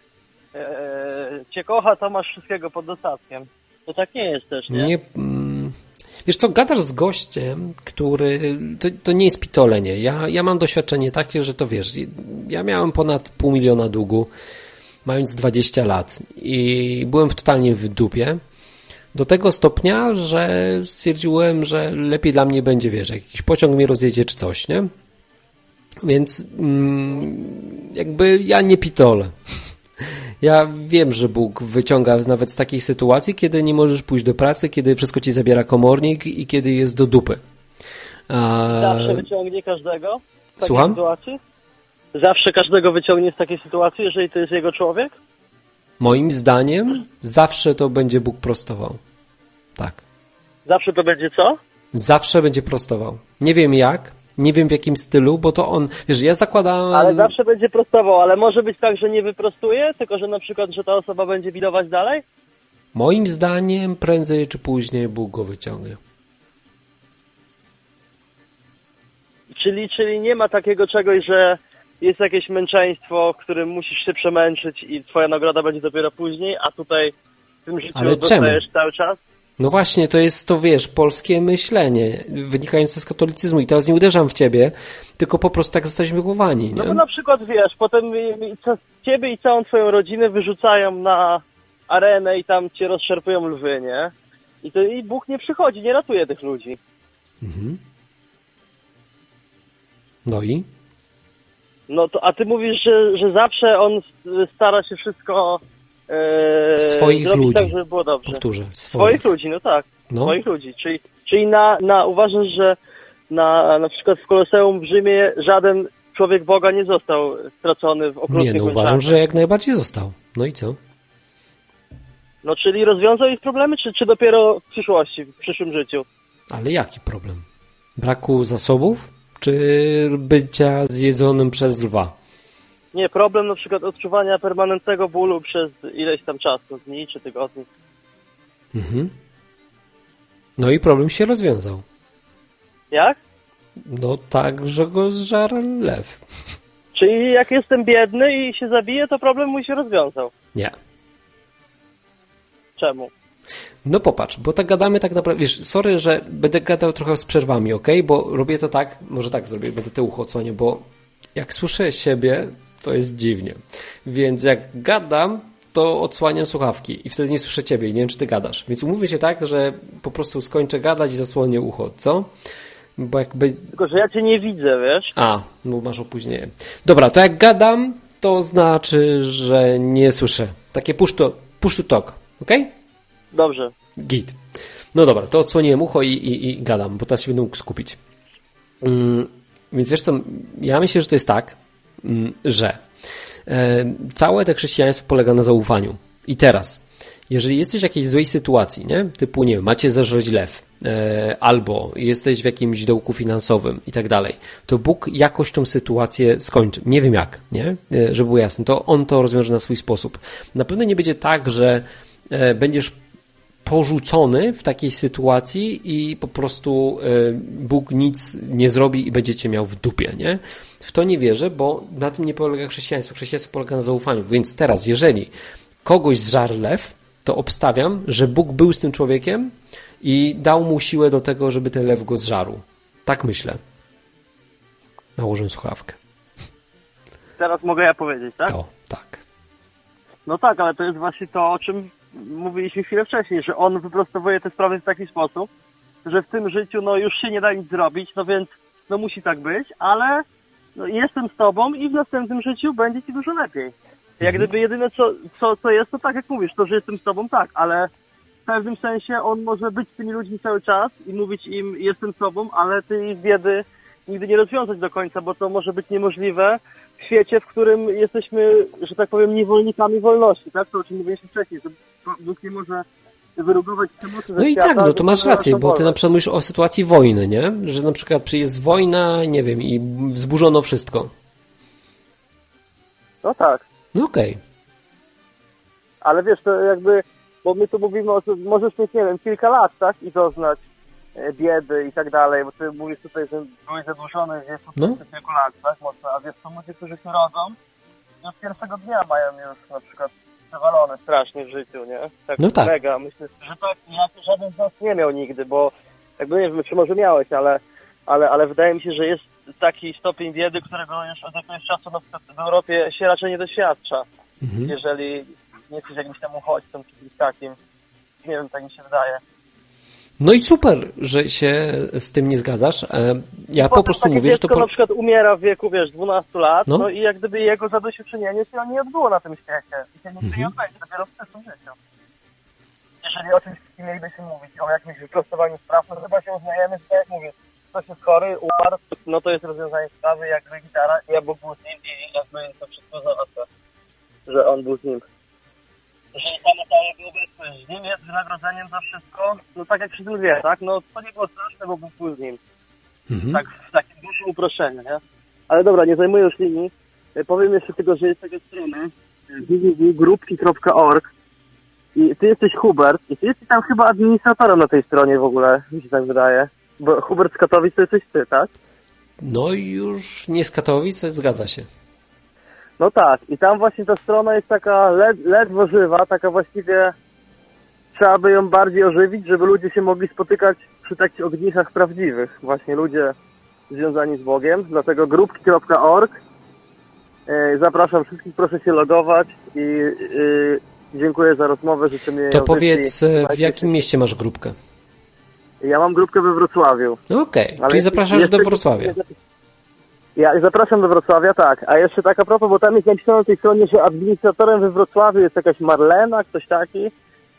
e, cię kocha, to masz wszystkiego pod dostatkiem. To tak nie jest też, nie? nie mm, wiesz co, gadasz z gościem, który, to, to nie jest pitolenie. Ja, ja mam doświadczenie takie, że to wiesz, ja miałem ponad pół miliona długu, mając 20 lat i byłem w totalnie w dupie. Do tego stopnia, że stwierdziłem, że lepiej dla mnie będzie, wiesz, jakiś pociąg mnie rozjedzie czy coś, nie? Więc mm, jakby ja nie pitolę. Ja wiem, że Bóg wyciąga nawet z takich sytuacji, kiedy nie możesz pójść do pracy, kiedy wszystko ci zabiera komornik i kiedy jest do dupy. A... Zawsze wyciągnie każdego? Słucham? Sytuacji? Zawsze każdego wyciągnie z takiej sytuacji, jeżeli to jest jego człowiek? Moim zdaniem zawsze to będzie Bóg prostował. Tak. Zawsze to będzie co? Zawsze będzie prostował. Nie wiem jak, nie wiem w jakim stylu, bo to on, wiesz, ja zakładam... Ale zawsze będzie prostował, ale może być tak, że nie wyprostuje, tylko że na przykład, że ta osoba będzie widować dalej? Moim zdaniem prędzej czy później Bóg go wyciągnie. Czyli, czyli nie ma takiego czegoś, że jest jakieś męczeństwo, którym musisz się przemęczyć i twoja nagroda będzie dopiero później, a tutaj w tym życiu Ale dostajesz czemu? cały czas? No właśnie, to jest to, wiesz, polskie myślenie wynikające z katolicyzmu i teraz nie uderzam w ciebie, tylko po prostu tak zostaliśmy nie? No bo na przykład, wiesz, potem ciebie i całą twoją rodzinę wyrzucają na arenę i tam cię rozszerpują lwy, nie? I, to, I Bóg nie przychodzi, nie ratuje tych ludzi. Mhm. No i? No to, a ty mówisz, że, że zawsze on stara się wszystko e, swoich ludzi. tak, żeby było dobrze. Powtórzę. Swoich, swoich ludzi, no tak. No. Swoich ludzi. Czyli, czyli na, na, uważasz, że na, na przykład w Koloseum w Rzymie żaden człowiek Boga nie został stracony w okrutnych Nie, no uważam, że jak najbardziej został. No i co? No czyli rozwiązał ich problemy, czy, czy dopiero w przyszłości, w przyszłym życiu? Ale jaki problem? Braku zasobów? Czy bycia zjedzonym przez lwa? Nie, problem na przykład odczuwania permanentnego bólu przez ileś tam czasu, dni czy tygodni. Mhm. No i problem się rozwiązał. Jak? No tak, że go zżarł lew. Czyli jak jestem biedny i się zabiję, to problem mój się rozwiązał? Nie. Czemu? No popatrz, bo tak gadamy tak naprawdę, wiesz, sorry, że będę gadał trochę z przerwami, ok? Bo robię to tak, może tak zrobię, będę te ucho odsłaniał, bo jak słyszę siebie, to jest dziwnie. Więc jak gadam, to odsłaniam słuchawki i wtedy nie słyszę ciebie i nie wiem, czy ty gadasz. Więc umówię się tak, że po prostu skończę gadać i zasłonię ucho, co? Bo jakby... Tylko, że ja cię nie widzę, wiesz? A, bo masz opóźnienie. Dobra, to jak gadam, to znaczy, że nie słyszę. Takie push to, push to talk, okej? Okay? Dobrze. Git. No dobra, to odsłoniłem ucho i, i, i gadam, bo teraz się będę mógł skupić. Mm, więc wiesz co, ja myślę, że to jest tak, mm, że e, całe te chrześcijaństwo polega na zaufaniu. I teraz, jeżeli jesteś w jakiejś złej sytuacji, nie? Typu, nie wiem, macie zażreć lew e, albo jesteś w jakimś dołku finansowym i tak dalej, to Bóg jakoś tą sytuację skończy. Nie wiem jak, nie? E, żeby było jasne, to On to rozwiąże na swój sposób. Na pewno nie będzie tak, że będziesz porzucony w takiej sytuacji i po prostu Bóg nic nie zrobi i będziecie miał w dupie, nie? W to nie wierzę, bo na tym nie polega chrześcijaństwo. Chrześcijaństwo polega na zaufaniu. Więc teraz, jeżeli kogoś zżar lew, to obstawiam, że Bóg był z tym człowiekiem i dał mu siłę do tego, żeby ten lew go zżarł. Tak myślę. Nałożę słuchawkę. Teraz mogę ja powiedzieć, tak? To, tak. No tak, ale to jest właśnie to, o czym mówiliśmy chwilę wcześniej, że on wyprostowuje te sprawy w taki sposób, że w tym życiu no już się nie da nic zrobić, no więc no musi tak być, ale no, jestem z tobą i w następnym życiu będzie ci dużo lepiej. Jak mhm. gdyby jedyne co, co, co jest, to tak jak mówisz, to że jestem z tobą, tak, ale w pewnym sensie on może być z tymi ludźmi cały czas i mówić im jestem z tobą, ale tej biedy nigdy nie rozwiązać do końca, bo to może być niemożliwe w świecie, w którym jesteśmy, że tak powiem, niewolnikami wolności, tak? To o czym mówiliśmy wcześniej, że Bóg nie może wyrugować przemocy No i świata, tak, no to masz rację, bo ty na przykład mówisz o sytuacji wojny, nie? Że na przykład jest wojna, nie wiem, i wzburzono wszystko. No tak. No okej. Okay. Ale wiesz, to jakby, bo my tu mówimy o, możesz mieć, nie wiem, kilka lat, tak? I doznać e, biedy i tak dalej, bo ty mówisz tutaj, że byłeś zadłużony gdzieś po no. kilku lat, tak? Mocno, a wiesz, to ludzie, którzy się rodzą, już pierwszego dnia mają już na przykład przewalone strasznie w życiu, nie? Tak no tak. mega. Myślę, że tak ja to żaden z nas nie miał nigdy, bo jakby nie wiem, czy może miałeś, ale, ale, ale wydaje mi się, że jest taki stopień biedy, którego już od jakiegoś czasu na przykład w Europie się raczej nie doświadcza. Mhm. Jeżeli nie jesteś jakimś tam uchodźcą czy kimś takim. Nie wiem, tak mi się wydaje. No i super, że się z tym nie zgadzasz. E, ja po prostu mówię, że to... Po... na przykład umiera w wieku, wiesz, 12 lat, no, no i jak gdyby jego zadośćuczynienie się nie odbyło na tym świecie. I się nigdy mhm. nie odbędzie, dopiero w przyszłym życiu. Jeżeli o czymś mielibyśmy mówić, o jakimś wyprostowaniu spraw, no chyba się uznajemy, że tak jak mówię, ktoś jest chory, umarł, no to jest rozwiązanie sprawy, jakby gitara, ja Bóg był z nim i jakby to wszystko za że on był z nim sama ta jego obecność z nim jest wynagrodzeniem za wszystko, no tak jak wszyscy wie, tak? No to nie było straszne, bo był z nim. Mhm. Tak, w takim dużym uproszczeniu, nie? Ale dobra, nie zajmuję już linii. E, powiem jeszcze tylko, że jest taka strona www.grupki.org i ty jesteś Hubert i ty jesteś tam chyba administratorem na tej stronie w ogóle, mi się tak wydaje. Bo Hubert z Katowic to jesteś ty, tak? No i już nie z Katowic, zgadza się. No tak, i tam właśnie ta strona jest taka led, ledwo żywa, taka właściwie trzeba by ją bardziej ożywić, żeby ludzie się mogli spotykać przy takich ogniskach prawdziwych. Właśnie ludzie związani z Bogiem. Dlatego grupki.org e, Zapraszam wszystkich, proszę się logować i yy, dziękuję za rozmowę, życzę mi To powiedz, e, w jakim mieście masz grupkę? Ja mam grupkę we Wrocławiu. Okej, okay. czyli zapraszasz do Wrocławia. Ja zapraszam do Wrocławia, tak. A jeszcze tak a propos, bo tam jest napisane na tej stronie, że administratorem we Wrocławiu jest jakaś Marlena, ktoś taki,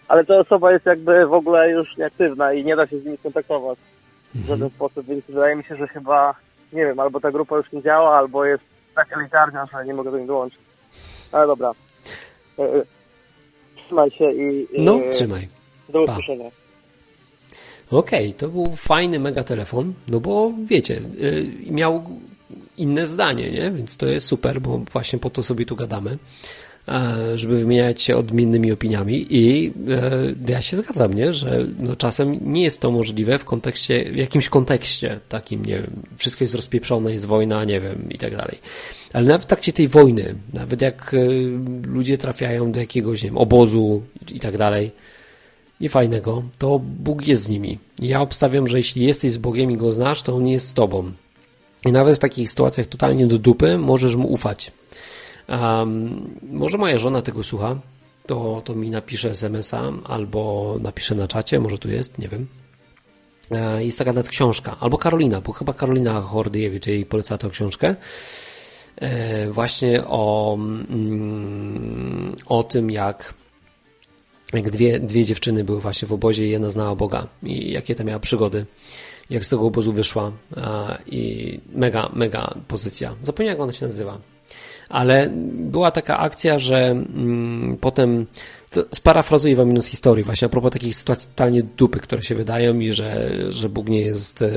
ale ta osoba jest jakby w ogóle już nieaktywna i nie da się z nimi skontaktować w mhm. żaden sposób, więc wydaje mi się, że chyba, nie wiem, albo ta grupa już nie działa, albo jest tak elitarna, że nie mogę do niej dołączyć. Ale dobra. E, e, trzymaj się i... No, trzymaj. Do usłyszenia. Okej, okay, to był fajny mega telefon, no bo wiecie, y, miał inne zdanie, nie? Więc to jest super, bo właśnie po to sobie tu gadamy, e, żeby wymieniać się odmiennymi opiniami i e, ja się zgadzam, nie? Że no czasem nie jest to możliwe w kontekście, w jakimś kontekście takim, nie wiem, wszystko jest rozpieprzone, jest wojna, nie wiem, i tak dalej. Ale nawet w trakcie tej wojny, nawet jak e, ludzie trafiają do jakiegoś, nie wiem, obozu i tak dalej, niefajnego, to Bóg jest z nimi. Ja obstawiam, że jeśli jesteś z Bogiem i Go znasz, to On jest z Tobą. I nawet w takich sytuacjach totalnie do dupy możesz mu ufać. Um, może moja żona tego słucha, to, to mi napisze SMS-a albo napisze na czacie, może tu jest, nie wiem. E, jest taka nawet książka, albo Karolina, bo chyba Karolina Hordyjewicz jej poleca tę książkę. E, właśnie o, mm, o tym, jak, jak dwie, dwie dziewczyny były właśnie w obozie i jedna znała Boga i jakie tam miała przygody jak z tego obozu wyszła i mega, mega pozycja. Zapomniałem jak ona się nazywa. Ale była taka akcja, że mm, potem sparafrazuję wam z historii właśnie a propos takich sytuacji totalnie dupy, które się wydają i że, że Bóg nie jest, e,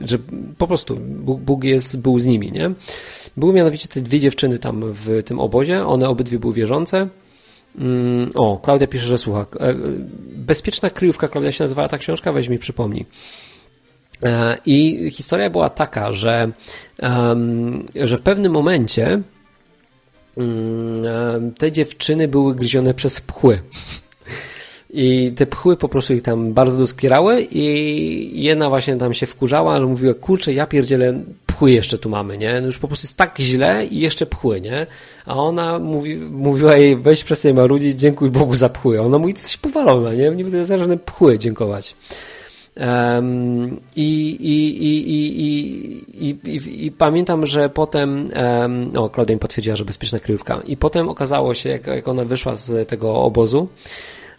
że po prostu Bóg, Bóg jest, był z nimi, nie? Były mianowicie te dwie dziewczyny tam w tym obozie, one obydwie były wierzące. Mm, o, Klaudia pisze, że słucha. E, Bezpieczna kryjówka, Klaudia się nazywała ta książka, weź mi przypomnij. E, I historia była taka, że, że w pewnym momencie mm, te dziewczyny były gryzione przez pchły. I te pchły po prostu ich tam bardzo doskwierały i jedna właśnie tam się wkurzała, że mówiła, kurczę, ja pierdzielę, pchły jeszcze tu mamy, nie? No już po prostu jest tak źle i jeszcze pchły, nie? A ona mówi, mówiła jej, weź przestań marudzić, dziękuj Bogu za pchły. Ona mówi, jesteś powalona, nie? Nie będę za żadne pchły dziękować. I, i, i, i, i, pamiętam, że potem, o, Claudia mi potwierdziła, że bezpieczna kryjówka. I potem okazało się, jak, jak ona wyszła z tego obozu,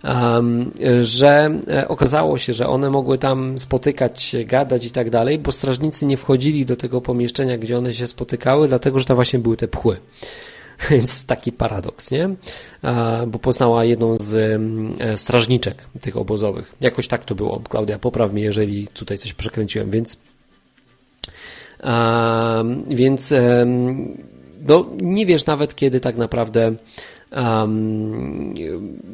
um, że e, okazało się, że one mogły tam spotykać gadać i tak dalej, bo strażnicy nie wchodzili do tego pomieszczenia, gdzie one się spotykały, dlatego, że to właśnie były te pchły. Więc taki paradoks, nie? Bo poznała jedną z e, strażniczek tych obozowych. Jakoś tak to było. Klaudia, popraw mnie, jeżeli tutaj coś przekręciłem, więc więc no, nie wiesz nawet, kiedy tak naprawdę um,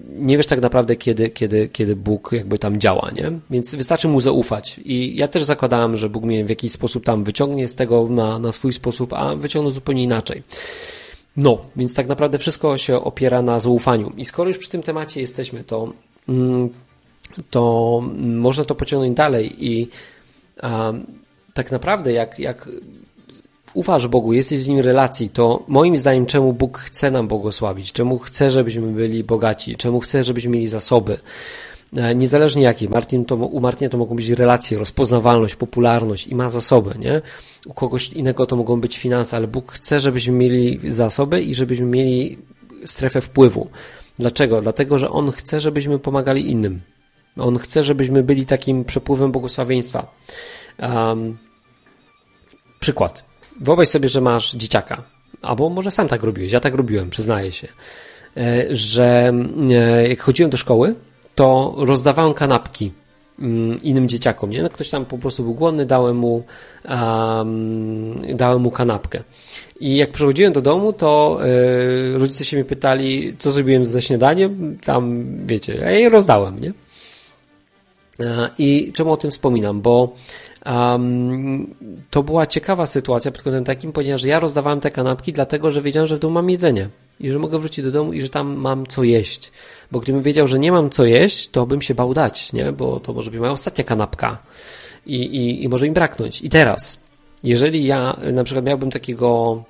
nie wiesz tak naprawdę, kiedy, kiedy, kiedy Bóg jakby tam działa, nie? Więc wystarczy mu zaufać. I ja też zakładałem, że Bóg mnie w jakiś sposób tam wyciągnie z tego na, na swój sposób, a wyciągnął zupełnie inaczej. No, więc tak naprawdę wszystko się opiera na zaufaniu. I skoro już przy tym temacie jesteśmy, to, mm, to można to pociągnąć dalej i um, tak naprawdę jak, jak ufasz Bogu, jesteś z Nim w relacji, to moim zdaniem czemu Bóg chce nam błogosławić, czemu chce, żebyśmy byli bogaci, czemu chce, żebyśmy mieli zasoby, niezależnie jakie. Martin to, u Martina to mogą być relacje, rozpoznawalność, popularność i ma zasoby, nie? U kogoś innego to mogą być finanse, ale Bóg chce, żebyśmy mieli zasoby i żebyśmy mieli strefę wpływu. Dlaczego? Dlatego, że On chce, żebyśmy pomagali innym. On chce, żebyśmy byli takim przepływem błogosławieństwa. Um, przykład. Wyobraź sobie, że masz dzieciaka, albo może sam tak robiłeś, ja tak robiłem, przyznaję się, e, że e, jak chodziłem do szkoły, to rozdawałem kanapki mm, innym dzieciakom, nie? No ktoś tam po prostu był głodny, dałem mu, um, dałem mu kanapkę. I jak przychodziłem do domu, to y, rodzice się mnie pytali, co zrobiłem ze śniadaniem, tam, wiecie, ja jej rozdałem, nie? I czemu o tym wspominam? Bo Um, to była ciekawa sytuacja pod kątem takim, ponieważ ja rozdawałem te kanapki dlatego, że wiedziałem, że w domu mam jedzenie i że mogę wrócić do domu i że tam mam co jeść. Bo gdybym wiedział, że nie mam co jeść, to bym się bał dać, nie? Bo to może być moja ostatnia kanapka i, i, i może im braknąć. I teraz, jeżeli ja na przykład miałbym takiego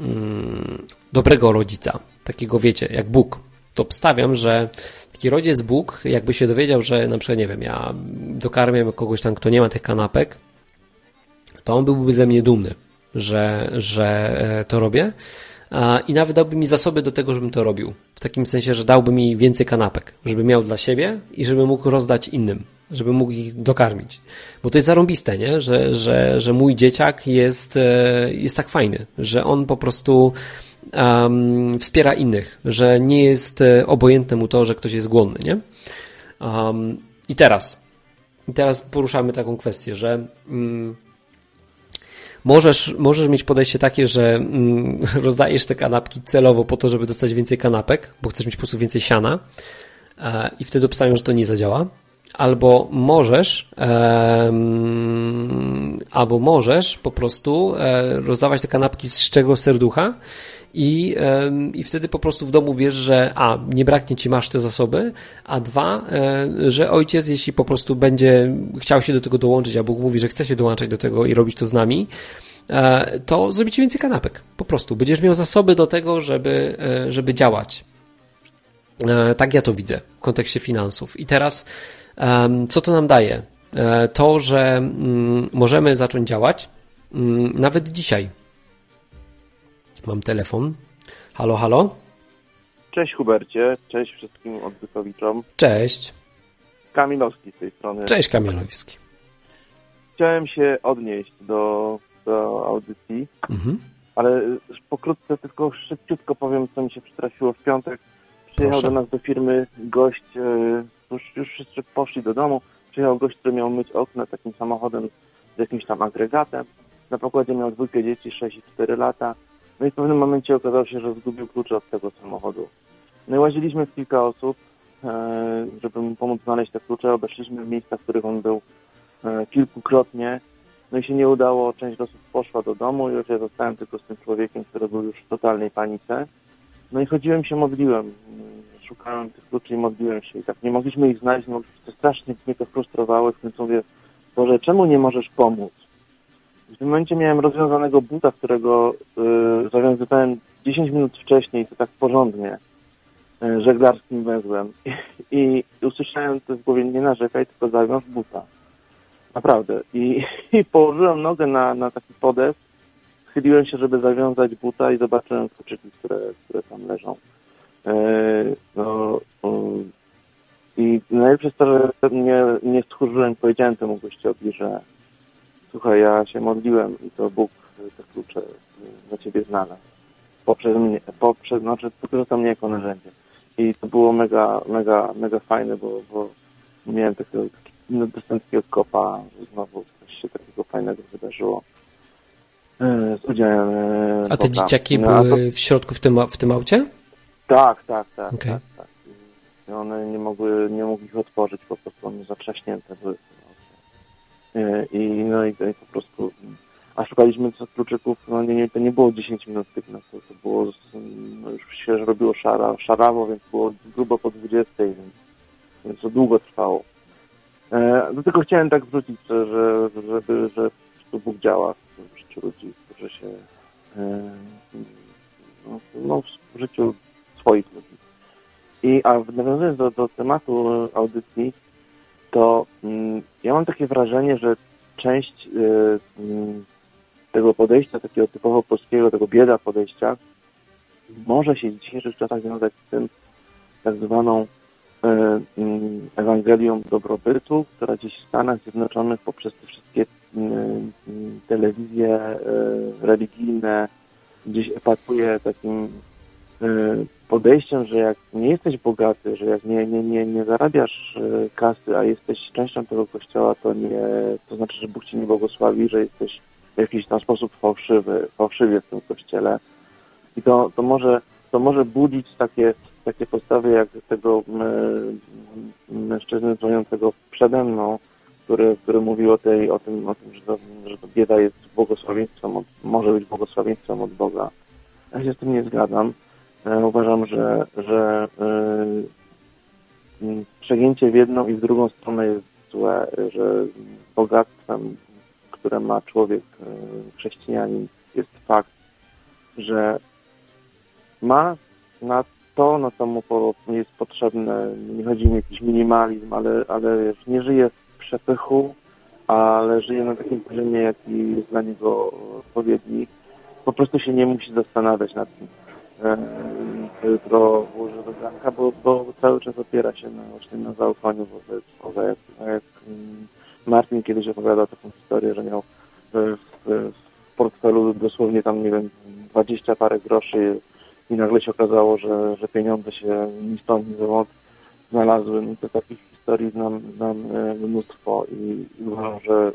mm, dobrego rodzica, takiego wiecie, jak Bóg, to obstawiam, że taki rodzic Bóg, jakby się dowiedział, że na przykład, nie wiem, ja dokarmiam kogoś tam, kto nie ma tych kanapek, to on byłby ze mnie dumny, że, że e, to robię i nawet dałby mi zasoby do tego, żebym to robił. W takim sensie, że dałby mi więcej kanapek, żeby miał dla siebie i żeby mógł rozdać innym, żeby mógł ich dokarmić. Bo to jest zarąbiste, nie? Że, że, że mój dzieciak jest, e, jest tak fajny, że on po prostu um, wspiera innych, że nie jest e, obojętne mu to, że ktoś jest głodny, nie? Um, I teraz, i teraz poruszamy taką kwestię, że um, możesz, możesz mieć podejście takie, że um, rozdajesz te kanapki celowo po to, żeby dostać więcej kanapek, bo chcesz mieć po prostu więcej siana e, i wtedy obstawiam, że to nie zadziała. Albo możesz, albo możesz po prostu e, rozdawać te kanapki z szczególnego serducha i, i wtedy po prostu w domu wiesz, że a, nie braknie ci, masz te zasoby, a dwa, e, że ojciec, jeśli po prostu będzie chciał się do tego dołączyć, a Bóg mówi, że chce się dołączać do tego i robić to z nami, e, to zrobi ci więcej kanapek. Po prostu. Będziesz miał zasoby do tego, żeby, żeby działać. Tak ja to widzę w kontekście finansów. I teraz, co to nam daje? To, że mm, możemy zacząć działać mm, nawet dzisiaj Mam telefon. Halo, halo? Cześć Hubercie, cześć wszystkim odbytowiczom. Cześć. Kamilowski z tej strony. Cześć Kamilowski. Chciałem się odnieść do, do audycji, mhm. ale pokrótce tylko szybciutko powiem, co mi się przytrafiło w piątek. przyjechał Proszę. do nas do firmy gość, e, już, już wszyscy poszli do domu, przyjechał gość, który miał myć okna takim samochodem z jakimś tam agregatem. Na pokładzie miał dwójkę dzieci, 6 i 4 lata. No i w pewnym momencie okazało się, że zgubił klucze od tego samochodu. No i łaziliśmy w kilka osób, e, żeby mu pomóc znaleźć te klucze. Obeszliśmy miejsca, w których on był e, kilkukrotnie. No i się nie udało, część osób poszła do domu i już ja zostałem tylko z tym człowiekiem, który był już w totalnej panice. No i chodziłem się, modliłem. Szukałem tych kluczy i modliłem się. I tak nie mogliśmy ich znaleźć, no to strasznie mnie to frustrowało. W mówię, Boże, czemu nie możesz pomóc? W tym momencie miałem rozwiązanego buta, którego y, zawiązywałem 10 minut wcześniej, to tak porządnie, y, żeglarskim węzłem. I, I usłyszałem to w głowie, nie narzekaj, tylko zawiąż buta. Naprawdę. I, i położyłem nogę na, na taki podest, schyliłem się, żeby zawiązać buta i zobaczyłem kluczyki, które, które tam leżą. E, no, I najlepsze jest to, że nie, nie stchórzyłem, powiedziałem temu gościowi, że słuchaj, ja się modliłem i to Bóg te klucze y, dla ciebie znalazł. Poprzez mnie, poprzez, znaczy wykorzystał mnie jako narzędzie. I to było mega, mega, mega fajne, bo, bo miałem takiego, taki, no, dostałem takiego kopa, że znowu coś się takiego fajnego wydarzyło. E, Z udziałem e, A te Boga. dzieciaki No, a to- były w środku w tym, w tym aucie? Tak, tak, tak. Okej. tak, tak. I one nie mogły, nie mogły ich otworzyć, po prostu one zatrzaśnięte były. E, I no i, i po prostu, a szukaliśmy kluczyków, no nie, nie, to nie było 10 minut tych, no to, to było, no już się robiło szara, szarawo, więc było grubo po 20, więc, więc to długo trwało. E, do tego chciałem tak wrócić, że, że, żeby, że prostu Bóg działa w życiu ludzi, którzy się e, no, no, w życiu swoich ludzi. I a nawiązując do, do tematu e, audycji, to mm, ja mam takie wrażenie, że część y, mm, tego podejścia, takiego typowo polskiego, tego bieda podejścia, może się w dzisiejszych czasach wiązać z tym tak zwaną y, mm, Ewangelią dobrobytu, która gdzieś w Stanach Zjednoczonych poprzez te wszystkie y, y, telewizje y, religijne gdzieś epatuje takim y, podejściem, że jak nie jesteś bogaty, że jak nie, nie, nie, nie zarabiasz y, kasy, a jesteś częścią tego kościoła, to nie, to znaczy, że Bóg ci nie błogosławi, że jesteś w jakiś tam sposób fałszywy, fałszywie w tym kościele. I to, to może, to może budzić takie, takie postawy jak tego y, mężczyzny dzwoniącego przede mną, który, który mówił o tej, o tym, o tym, że to, że to bieda jest błogosławieństwem, od, może być błogosławieństwem od Boga. Ja się z tym nie zgadzam. E, Uważam, że, że yy, przegięcie w jedną i w drugą stronę jest złe, że bogactwem, które ma człowiek, yy, chrześcijanin, jest fakt, że ma na to, na co mu jest potrzebne, nie chodzi mi o jakiś minimalizm, ale, ale nie żyje w przepychu, ale żyje na takim poziomie, jaki jest dla niego odpowiedni. Po prostu się nie musi zastanawiać nad tym e, włoży do garnka, bo, bo cały czas opiera się na, właśnie na zaufaniu wobec Boga. Jak, jak Martin kiedyś opowiadał taką historię, że miał w, w, w portfelu dosłownie tam, nie wiem, 20 parę groszy i nagle się okazało, że, że pieniądze się ni stąd, ni zowąd znalazły. No to takich historii znam, znam e, mnóstwo i i uważam, że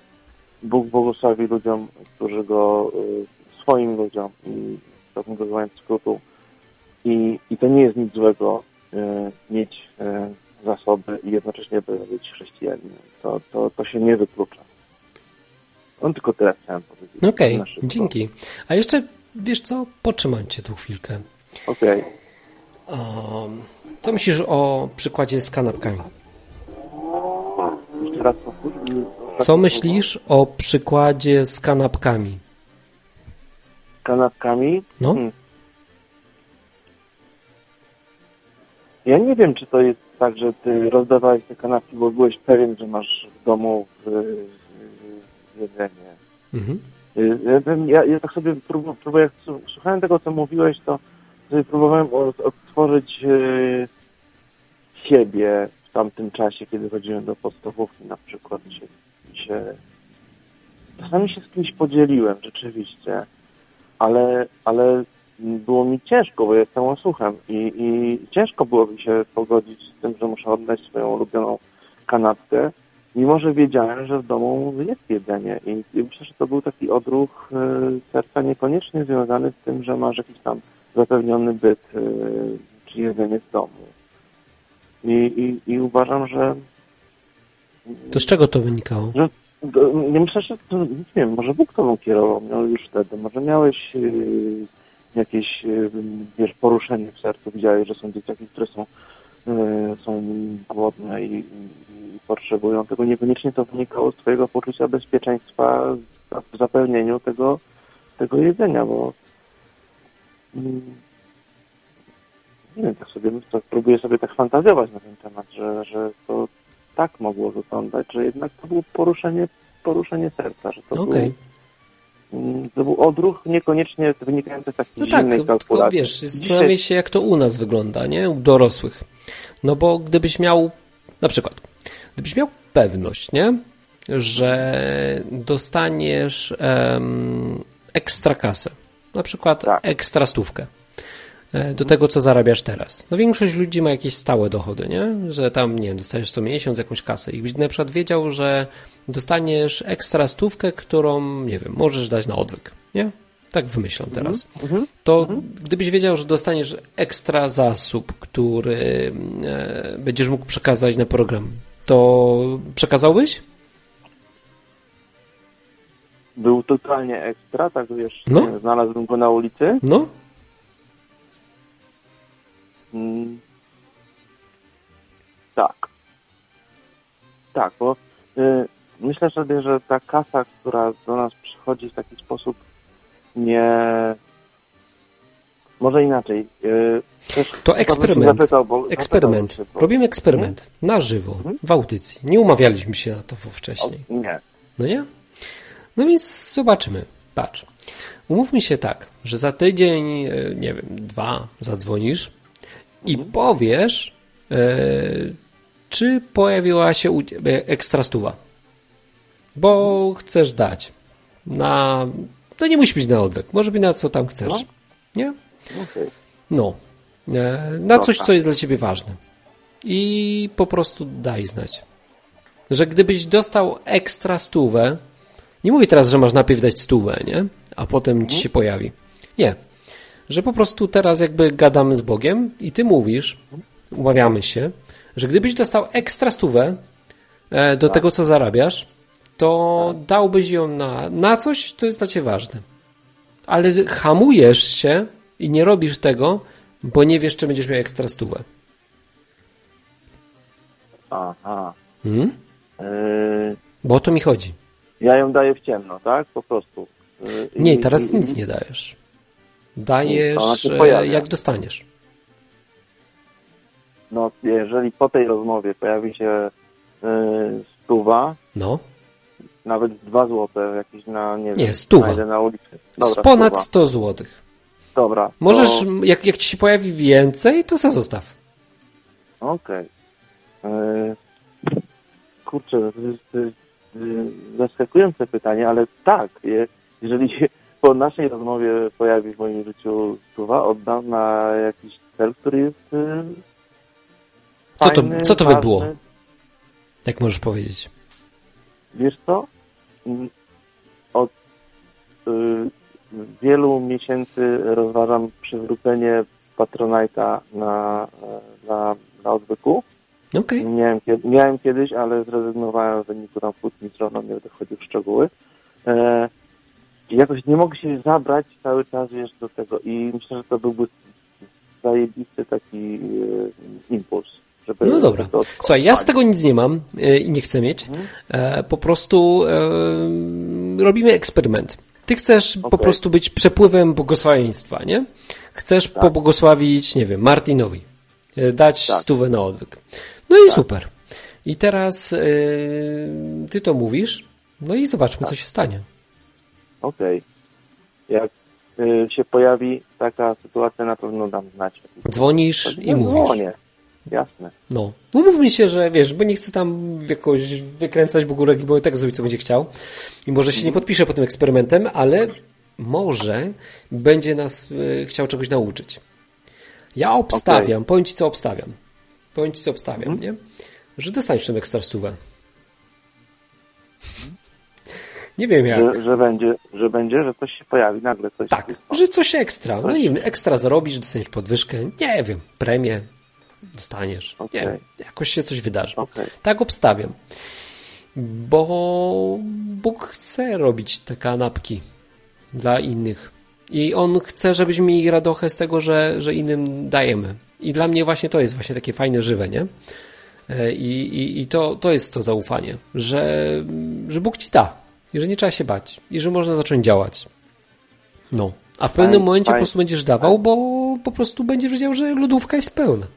Bóg błogosławi ludziom, którzy go, e, swoim ludziom i tak mówiąc skrótu, i, I to nie jest nic złego e, mieć e, zasoby i jednocześnie by być chrześcijaninem. To, to, to się nie wyklucza. On tylko tyle chciałem powiedzieć. Okej, szybko. dzięki. A jeszcze, wiesz co, potrzymam cię tu chwilkę. Okej. Um, co myślisz o przykładzie z kanapkami? Jeszcze raz powtórz. Co myślisz o przykładzie z kanapkami? Z kanapkami? No? Hmm. Ja nie wiem, czy to jest tak, że ty rozdawałeś te kanapki, bo byłeś pewien, że masz w domu w, w jedzenie. Mhm. Y, Ja, ja, tak sobie próbuję, jak słuchałem tego, co mówiłeś, to sobie próbowałem od- odtworzyć y, siebie w tamtym czasie, kiedy chodziłem do podstawówki na przykład. Się, się, czasami się z kimś podzieliłem, rzeczywiście, ale, ale było mi ciężko, bo jestem łasuchem i, i ciężko było mi się pogodzić z tym, że muszę oddać swoją ulubioną kanapkę, mimo że wiedziałem, że w domu jest jedzenie i, i myślę, że to był taki odruch y, serca niekoniecznie związany z tym, że masz jakiś tam zapewniony byt y, czy jedzenie w domu. I, i, i uważam, że to z czego to wynikało? Że, nie myślę, że to, nie wiem, może Bóg tobą kierował, miał już wtedy, może miałeś yy, jakieś yy, wiesz, poruszenie w sercu, widziałeś, że są dzieciaki, które są, yy, są głodne i, i, potrzebują tego. Niekoniecznie to wynikało z twojego poczucia bezpieczeństwa w zapewnieniu tego, tego jedzenia, bo mm, nie wiem, tak sobie, to próbuję sobie tak fantazjować na ten temat, że, że to tak mogło wyglądać, że jednak to było poruszenie, poruszenie serca, że to okay. był mm, to był odruch niekoniecznie wynikający z takiej no tak, zimnej kalkulacji. Tylko wiesz, zastanawiam się, jak to u nas wygląda, nie? U dorosłych. No bo gdybyś miał, na przykład, gdybyś miał pewność, nie? Że dostaniesz um, ekstra kasę, na przykład tak. ekstra stówkę do tego, co zarabiasz teraz. No większość ludzi ma jakieś stałe dochody, nie? Że tam, nie dostajesz co miesiąc jakąś kasę i byś na przykład wiedział, że dostaniesz ekstra stówkę, którą, nie wiem, możesz dać na odwyk, nie? Tak wymyślam teraz. Mm -hmm. To -hmm. gdybyś wiedział, że dostaniesz ekstra zasób, który e, będziesz mógł przekazać na program, to przekazałbyś? Był totalnie ekstra, tak wiesz, no? znalazłbym go na ulicy. No, Mm. tak. Tak, bo y, myślę sobie, że ta kasa, która do nas przychodzi w taki sposób nie... Może inaczej. Y, to eksperyment. Zapytał, eksperyment. Się, bo... Robimy eksperyment hmm? na żywo, hmm? w audycji. Nie umawialiśmy się na to wcześniej. O, nie. No nie? No więc zobaczymy. Patrz. Umówmy się tak, że za tydzień, y, nie wiem, dwa zadzwonisz i mhm. powiesz, e, czy pojawiła się u ciebie ekstra stuwa. Bo chcesz dać na. No nie musi być na odwyk, może być na co tam chcesz. No. Nie? Okay. No. E, na coś, co jest dla ciebie ważne. I po prostu daj znać. Że gdybyś dostał ekstra stówę, nie mówię teraz, że masz najpierw dać stówę, nie? A potem ci mhm. się pojawi. Nie że po prostu teraz jakby gadamy z Bogiem i ty mówisz, umawiamy się, że gdybyś dostał ekstra stówę e, do tak. tego, co zarabiasz, to tak. dałbyś ją na, na coś, to jest dla ciebie ważne. Ale hamujesz się i nie robisz tego, bo nie wiesz, czy będziesz miał ekstra stówę. Aha. Hmm? Yy... Bo o to mi chodzi. Ja ją daję w ciemno, tak? Po prostu. Yy, nie, teraz nic nie dajesz. Dajesz, e, jak dostaniesz. No, jeżeli po tej rozmowie pojawi się yy, stuwa, no. nawet dwa złote jakieś na, nie, nie wiem, stuwa. na ulicy. Dobra, ponad stuwa. 100 złotych. Dobra. Możesz, to... jak, jak ci się pojawi więcej, to co zostaw. Okej. Okay. Yy, kurczę, zaskakujące pytanie, ale tak, jeżeli po naszej rozmowie pojawi w moim życiu stuwa, oddam na jakiś cel, który jest y, co to, co to by było? Jak możesz powiedzieć? Wiesz co? Mm, od y, wielu miesięcy rozważam przywrócenie Patronite'a na, na, na odwyku. Okay. Miałem, miałem kiedyś, ale zrezygnowałem w wyniku tam kłótni z żoną, nie będę wchodził w szczegóły. E, jakoś nie mogę się zabrać cały czas wiesz, do tego i myślę, że to byłby zajebisty taki e, impuls. Żeby no dobra. Słuchaj, ja z tego nic nie mam e, i nie chcę mieć. Mhm. E, po prostu e, robimy eksperyment. Ty chcesz okay. po prostu być przepływem błogosławieństwa, nie? Chcesz tak. pobłogosławić, nie wiem, Martinowi. Dać tak. stówę na odwyk. No i tak. super. I teraz ty to mówisz, no i zobaczmy, co tak. się stanie okej. Okay. Jak y, się pojawi taka sytuacja, na pewno dam znać. Dzwonisz i no, mówisz. Dzwonię. Jasne. No. Umówmy się, że wiesz, bo nie chcę tam jakoś wykręcać bugurek, bo tak zrobić, co będzie chciał. I może się nie mhm. podpiszę po tym eksperymentem, ale może będzie nas e, chciał czegoś nauczyć. Ja obstawiam, okay. powiem Ci co obstawiam. Powiem Ci co obstawiam, hmm? nie? Że dostaniesz tę ekstra stówę. Nie wiem jak. Że, że, będzie, że będzie, że coś się pojawi nagle. Coś tak, że coś ekstra. No nie wiem, ekstra zarobisz, dostaniesz podwyżkę, nie wiem, premię dostaniesz. Okay. Nie wiem, jakoś się coś wydarzy. Okay. Tak obstawiam. Bo Bóg chce robić te kanapki dla innych. I On chce, żebyśmy mieli radochę z tego, że, że innym dajemy. I dla mnie właśnie to jest właśnie takie fajne, żywe, nie? E, I, i, i to, to jest to zaufanie, że, że Bóg ci da i że nie trzeba się bać i że można zacząć działać. No. A w pewnym momencie po prostu będziesz dawał, bo po prostu będziesz wiedział, że lodówka jest pełna.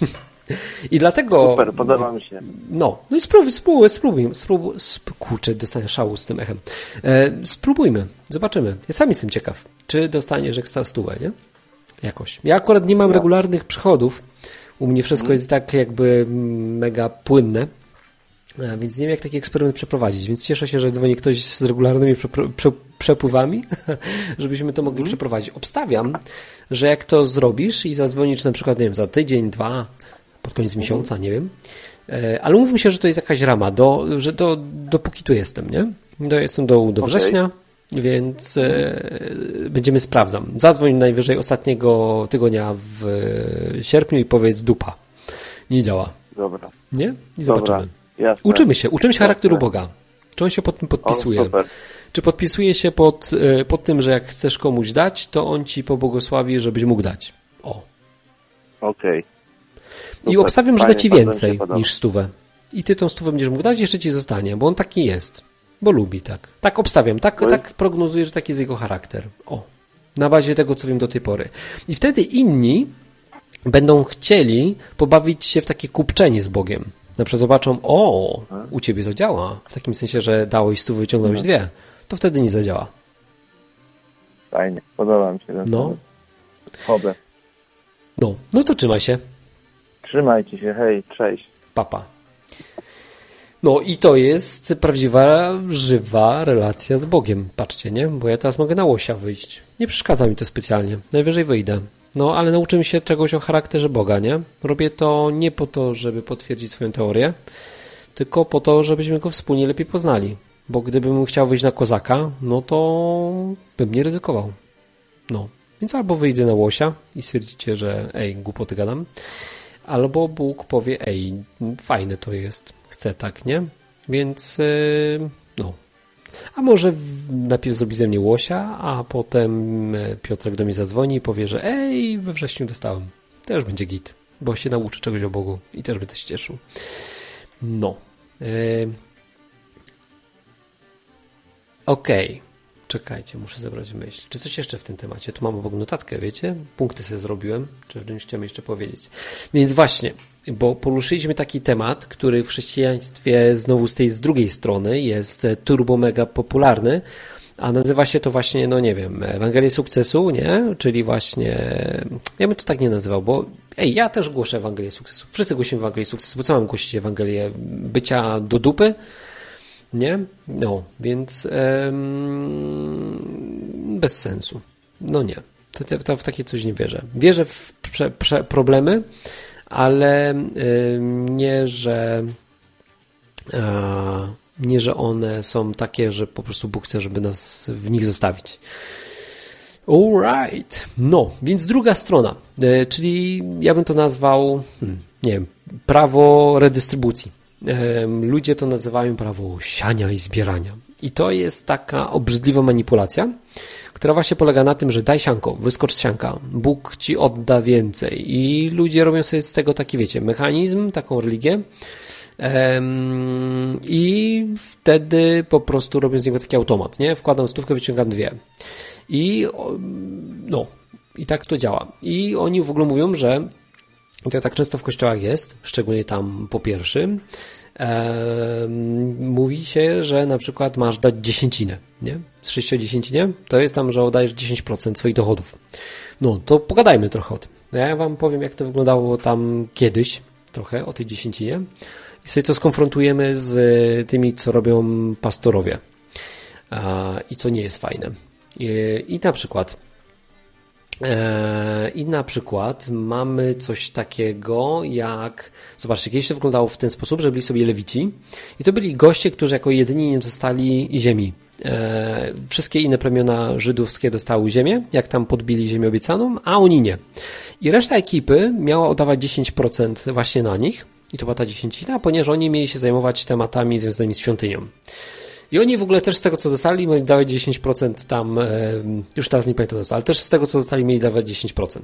I dlatego... Super, podoba mi się. No, no i spróbuj, spróbuj, spróbuj, spróbuj, spróbuj kurczę, dostanę szału z tym echem. E, spróbujmy, zobaczymy. Ja sam jestem ciekaw, czy dostaniesz ekstra stówę, nie? Jakoś. Ja akurat nie mam no. regularnych przychodów, u mnie wszystko hmm. jest tak jakby mega płynne, więc nie wiem, jak taki eksperyment przeprowadzić, więc cieszę się, że dzwoni ktoś z regularnymi przepływami, żebyśmy to mogli hmm. przeprowadzić. Obstawiam, że jak to zrobisz i zadzwonisz na przykład, nie wiem, za tydzień, dwa, pod koniec mhm. miesiąca, nie wiem, e, ale mówmy się, że to jest jakaś rama, do, że do, dopóki tu jestem, nie? Do, jestem do, do września, okay. więc e, będziemy sprawdzam. Zadzwoń najwyżej ostatniego tygodnia w sierpniu i powiedz dupa. Nie działa. Dobra. Nie? I zobaczymy. Jasne. Uczymy się, uczymy się charakteru Boga. Czy on się pod tym podpisuje? O, Czy podpisuje się pod, e, pod tym, że jak chcesz komuś dać, to on ci pobłogosławi, żebyś mógł dać. O. Okej. Okay. I obstawiam, że da ci więcej niż stówę. I ty tą stówę będziesz mógł dać, jeszcze ci zostanie, bo on taki jest. Bo lubi tak. Tak obstawiam, tak, tak prognozuję, że taki jest jego charakter. O. Na bazie tego, co wiem do tej pory. I wtedy inni będą chcieli pobawić się w takie kupczenie z Bogiem. Na przykład zobaczą, o, u ciebie to działa. W takim sensie, że dałeś stu, wyciągnąłeś no. dwie. To wtedy nie zadziała. Fajnie, podoba mi się ten No. Hobby. No, no to trzymaj się. Trzymajcie się, hej, cześć. Papa. No i to jest prawdziwa, żywa relacja z Bogiem. Patrzcie, nie? Bo ja teraz mogę na łosia wyjść. Nie przeszkadza mi to specjalnie. Najwyżej wyjdę. No, ale nauczymy się czegoś o charakterze Boga, nie? Robię to nie po to, żeby potwierdzić swoją teorię, tylko po to, żebyśmy go wspólnie lepiej poznali. Bo gdybym chciał wyjść na kozaka, no to bym nie ryzykował. No. Więc albo wyjdę na łosia i stwierdzicie, że ej, głupoty gadam, albo Bóg powie, ej, fajne to jest, chcę tak, nie? Więc yy. A może najpierw zrobi ze mnie łosia, a potem e, Piotrek do mnie zadzwoni i powie, że ej, we wrześniu dostałem. Też będzie git, bo się nauczy czegoś o Bogu i też będę się cieszył. No. Yy. Okej. Okay. Czekajcie, muszę zebrać myśl. Czy coś jeszcze w tym temacie? Tu mam obok notatkę, wiecie? Punkty sobie zrobiłem, czy czymś chciałem jeszcze powiedzieć. Więc właśnie, bo poruszyliśmy taki temat, który w chrześcijaństwie znowu z tej z drugiej strony jest turbo mega popularny, a nazywa się to właśnie, no nie wiem, Ewangelię Sukcesu, nie? Czyli właśnie, ja bym to tak nie nazywał, bo ej, ja też głoszę Ewangelię Sukcesu. Wszyscy głosimy Ewangelię Sukcesu, bo co mam głosić Ewangelię? Bycia do dupy? Nie? No, więc um, bez sensu. No nie. To, to, to, w takie coś nie wierzę. Wierzę w prze, prze, problemy, ale nie, że nie, że one są takie, że po prostu Bóg chce, żeby nas w nich zostawić. Alright. No, więc druga strona, e, czyli ja bym to nazwał, hmm, nie wiem, prawo redystrybucji ludzie to nazywają prawo siania i zbierania. I to jest taka obrzydliwa manipulacja, która właśnie polega na tym, że daj sianko, wyskocz z sianka, Bóg ci odda więcej. I ludzie robią sobie z tego taki, wiecie, mechanizm, taką religię. I wtedy po prostu robią z niego taki automat, nie? Wkładam stówkę, wyciągam dwie. I no, i tak to działa. I oni w ogóle mówią, że to tak często w kościołach jest, szczególnie tam po pierwszym, e, mówi się, że na przykład masz dać dziesięcinę, nie? Z sześciodziesięcinie to jest tam, że oddajesz 10% swoich dochodów. No, to pogadajmy trochę o tym. Ja wam powiem, jak to wyglądało tam kiedyś, trochę o tej dziesięcinie i sobie to skonfrontujemy z tymi, co robią pastorowie i co nie jest fajne. I na przykład i na przykład mamy coś takiego jak, zobaczcie, kiedyś to wyglądało w ten sposób, że byli sobie lewici i to byli goście, którzy jako jedyni nie dostali ziemi. Wszystkie inne plemiona żydowskie dostały ziemię, jak tam podbili ziemię obiecaną, a oni nie. I reszta ekipy miała oddawać 10% właśnie na nich i to była ta dziesięcina, ponieważ oni mieli się zajmować tematami związanymi z świątynią. I oni w ogóle też z tego, co dostali, mieli dawać 10% tam, już teraz nie pamiętam, ale też z tego, co dostali, mieli dawać 10%.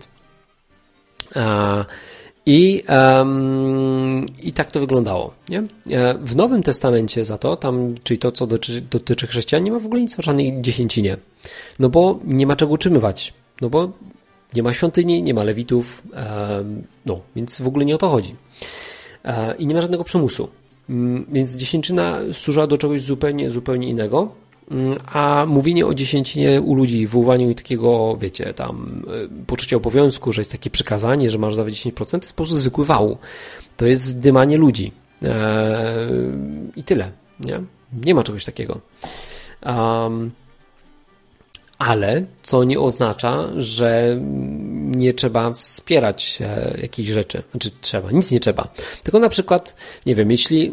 I, um, I tak to wyglądało. Nie? E, w Nowym Testamencie za to, tam, czyli to, co dotyczy, dotyczy chrześcijan, nie ma w ogóle nic o żadnej dziesięcinie. No bo nie ma czego utrzymywać. No bo nie ma świątyni, nie ma lewitów, no, więc w ogóle nie o to chodzi. E, I nie ma żadnego przymusu. Mm, więc dziesięcina służyła do czegoś zupełnie, zupełnie innego. Mm, a mówienie o dziesięcinie u ludzi, wywołaniu takiego, wiecie, tam e, poczucia obowiązku, że jest takie przykazanie, że masz dawać 10%, to jest po prostu zwykły wał. To jest dymanie ludzi. Eee, I tyle. Nie? nie ma czegoś takiego. Um, ale to nie oznacza, że nie trzeba wspierać e, rzeczy. Znaczy trzeba, nic nie trzeba. Tylko na przykład, nie wiem, jeśli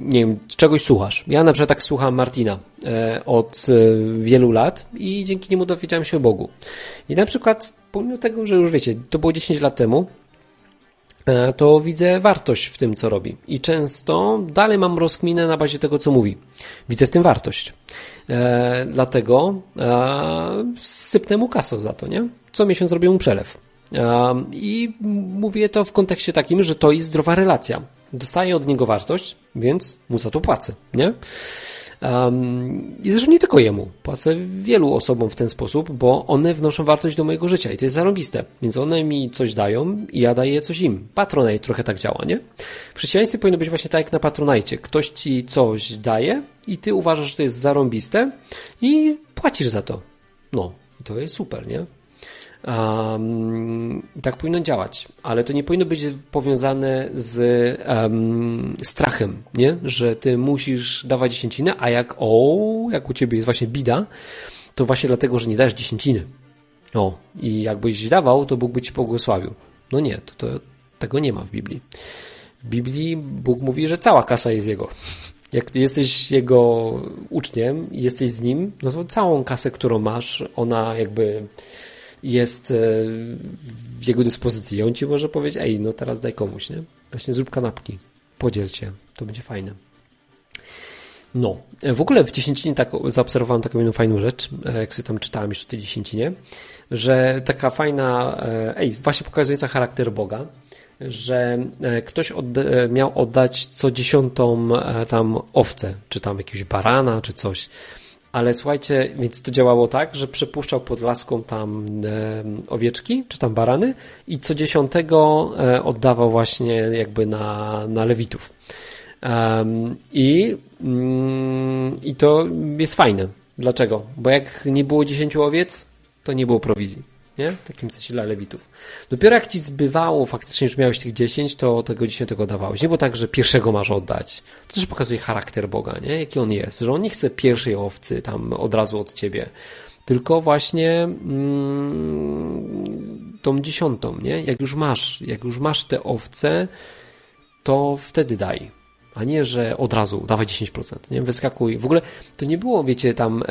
nie wiem, czegoś słuchasz. Ja na przykład tak słucham Martina e, od e, wielu lat i dzięki niemu dowiedziałem się o Bogu. I na przykład, pomimo tego, że już wiecie, to było 10 lat temu, to widzę wartość w tym, co robi. I często dalej mam rozkminę na bazie tego, co mówi. Widzę w tym wartość. E, dlatego e, sypnę mu kasę za to, nie? Co miesiąc robię mu przelew. E, I mówię to w kontekście takim, że to jest zdrowa relacja. Dostaję od niego wartość, więc mu za to płacę, nie? Um, I zresztą nie tylko jemu. Płacę wielu osobom w ten sposób, bo one wnoszą wartość do mojego życia i to jest zarobiste. Więc one mi coś dają i ja daję coś im. Patronite trochę tak działa, nie? W chrześcijaństwie powinno być właśnie tak jak na Patronite. Ktoś ci coś daje i ty uważasz, że to jest zarąbiste i płacisz za to. No, to jest super, nie? Um, tak powinno działać, ale to nie powinno być powiązane z um, strachem, nie? Że ty musisz dawać dziesięcinę, a jak o, jak u ciebie jest właśnie bida, to właśnie dlatego, że nie dajesz dziesięciny. O, i jakbyś dawał, to Bóg by ci błogosławił. No nie, to, to tego nie ma w Biblii. W Biblii Bóg mówi, że cała kasa jest Jego. Jak jesteś Jego uczniem i jesteś z Nim, no to całą kasę, którą masz, ona jakby jest e, w jego dyspozycji. On ci może powiedzieć, ej, no teraz daj komuś, nie? Właśnie zrób kanapki, podziel się, to będzie fajne. No, w ogóle w dziesięcinie tak zaobserwowałem taką jedną fajną rzecz, e, jak sobie tam czytałem jeszcze tej dziesięcinie, że taka fajna, e, ej, właśnie pokazująca charakter Boga, że ktoś miał oddać co dziesiątą tam owcę, czy tam jakiegoś barana, czy coś ale słuchajcie, więc to działało tak, że przepuszczał pod laską tam owieczki, czy tam barany i co dziesiątego e, oddawał właśnie jakby na, na lewitów. I, mm, I to jest fajne. Dlaczego? Bo jak nie było dziesięciu owiec, to nie było prowizji nie? W takim sensie dla lewitów. Dopiero jak ci zbywało faktycznie, że miałeś tych 10, to tego 10 dawałeś. Nie było tak, że pierwszego masz oddać. To też pokazuje charakter Boga, nie? Jaki on jest. Że on nie chce pierwszej owcy tam od razu od ciebie. Tylko właśnie mm, tą dziesiątą, nie? Jak już masz, jak już masz te owce, to wtedy daj. A nie, że od razu dawaj 10%, nie? Wyskakuj. W ogóle to nie było, wiecie, tam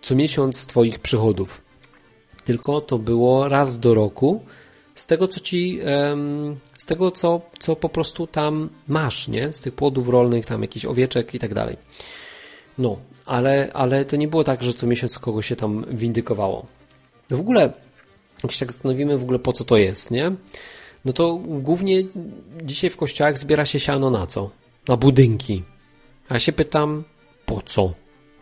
co miesiąc twoich przychodów tylko to było raz do roku z tego, co ci, z tego, co, co po prostu tam masz, nie? Z tych płodów rolnych, tam jakichś owieczek i tak dalej. No, ale, ale to nie było tak, że co miesiąc kogoś się tam windykowało. No w ogóle, jak się tak zastanowimy w ogóle po co to jest, nie? No to głównie dzisiaj w kościołach zbiera się siano na co? Na budynki. A ja się pytam, po co?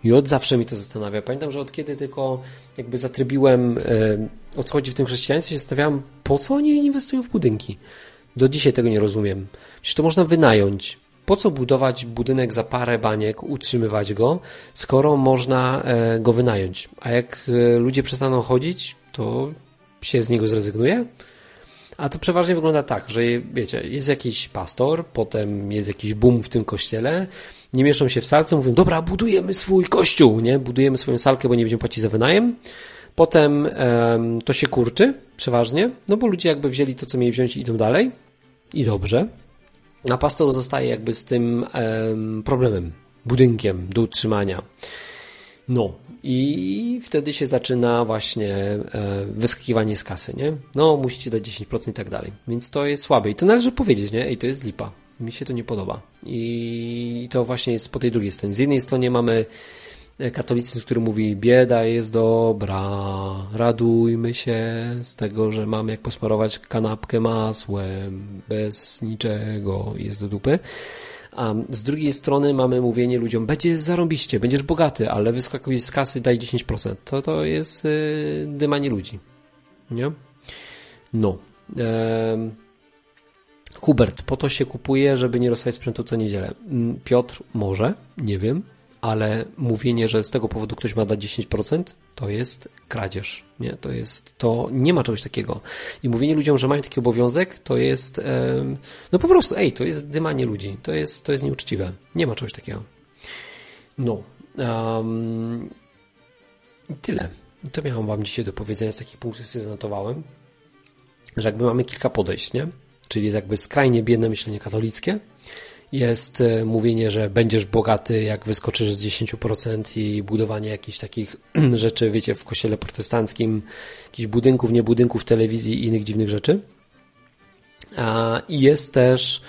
I od zawsze mi to zastanawia. Pamiętam, że od kiedy tylko jakby zatrybiłem, e, o co chodzi w tym chrześcijaństwie, się zastanawiałem, po co oni inwestują w budynki. Do dzisiaj tego nie rozumiem. Przecież to można wynająć. Po co budować budynek za parę baniek, utrzymywać go, skoro można e, go wynająć? A jak e, ludzie przestaną chodzić, to się z niego zrezygnuje? A to przeważnie wygląda tak, że wiecie, jest jakiś pastor, potem jest jakiś boom w tym kościele, nie mieszczą się w salce, mówią, dobra, budujemy swój kościół, nie? Budujemy swoją salkę, bo nie będziemy płacić za wynajem. Potem um, to się kurczy, przeważnie, no bo ludzie jakby wzięli to, co mieli wziąć i idą dalej. I dobrze. A pastor zostaje jakby z tym um, problemem, budynkiem do utrzymania. No, i wtedy się zaczyna właśnie e, wyskakiwanie z kasy, nie? No, musicie dać 10% i tak dalej. Więc to jest słabe. I to należy powiedzieć, nie? Ej, to jest lipa. Mi się to nie podoba. I to właśnie jest po tej drugiej stronie. Z jednej strony mamy katolicyzm, który mówi bieda jest dobra, radujmy się z tego, że mamy jak posmarować kanapkę masłem, bez niczego, jest do dupy. A z drugiej strony mamy mówienie ludziom, będzie zarąbiście, będziesz bogaty, ale wyskakuj z kasy, daj 10%. To, to jest yy, dymanie ludzi. Nie? No. Hubert, po to się kupuje, żeby nie rozstawiać sprzętu co niedzielę. Mm, Piotr, może, nie wiem, ale mówienie, że z tego powodu ktoś ma dać 10%, to jest kradzież. Nie, to jest, to nie ma czegoś takiego. I mówienie ludziom, że mają taki obowiązek, to jest, no po prostu, ej, to jest dymanie ludzi. To jest, to jest nieuczciwe. Nie ma czegoś takiego. No. Um, tyle. To miałem wam dzisiaj do powiedzenia z takich punktów, sobie zanotowałem, że jakby mamy kilka podejść, nie? Czyli jest jakby skrajnie biedne myślenie katolickie, jest e, mówienie, że będziesz bogaty, jak wyskoczysz z 10% i budowanie jakichś takich rzeczy, wiecie, w kościele protestanckim, jakichś budynków, nie budynków, telewizji i innych dziwnych rzeczy. I jest też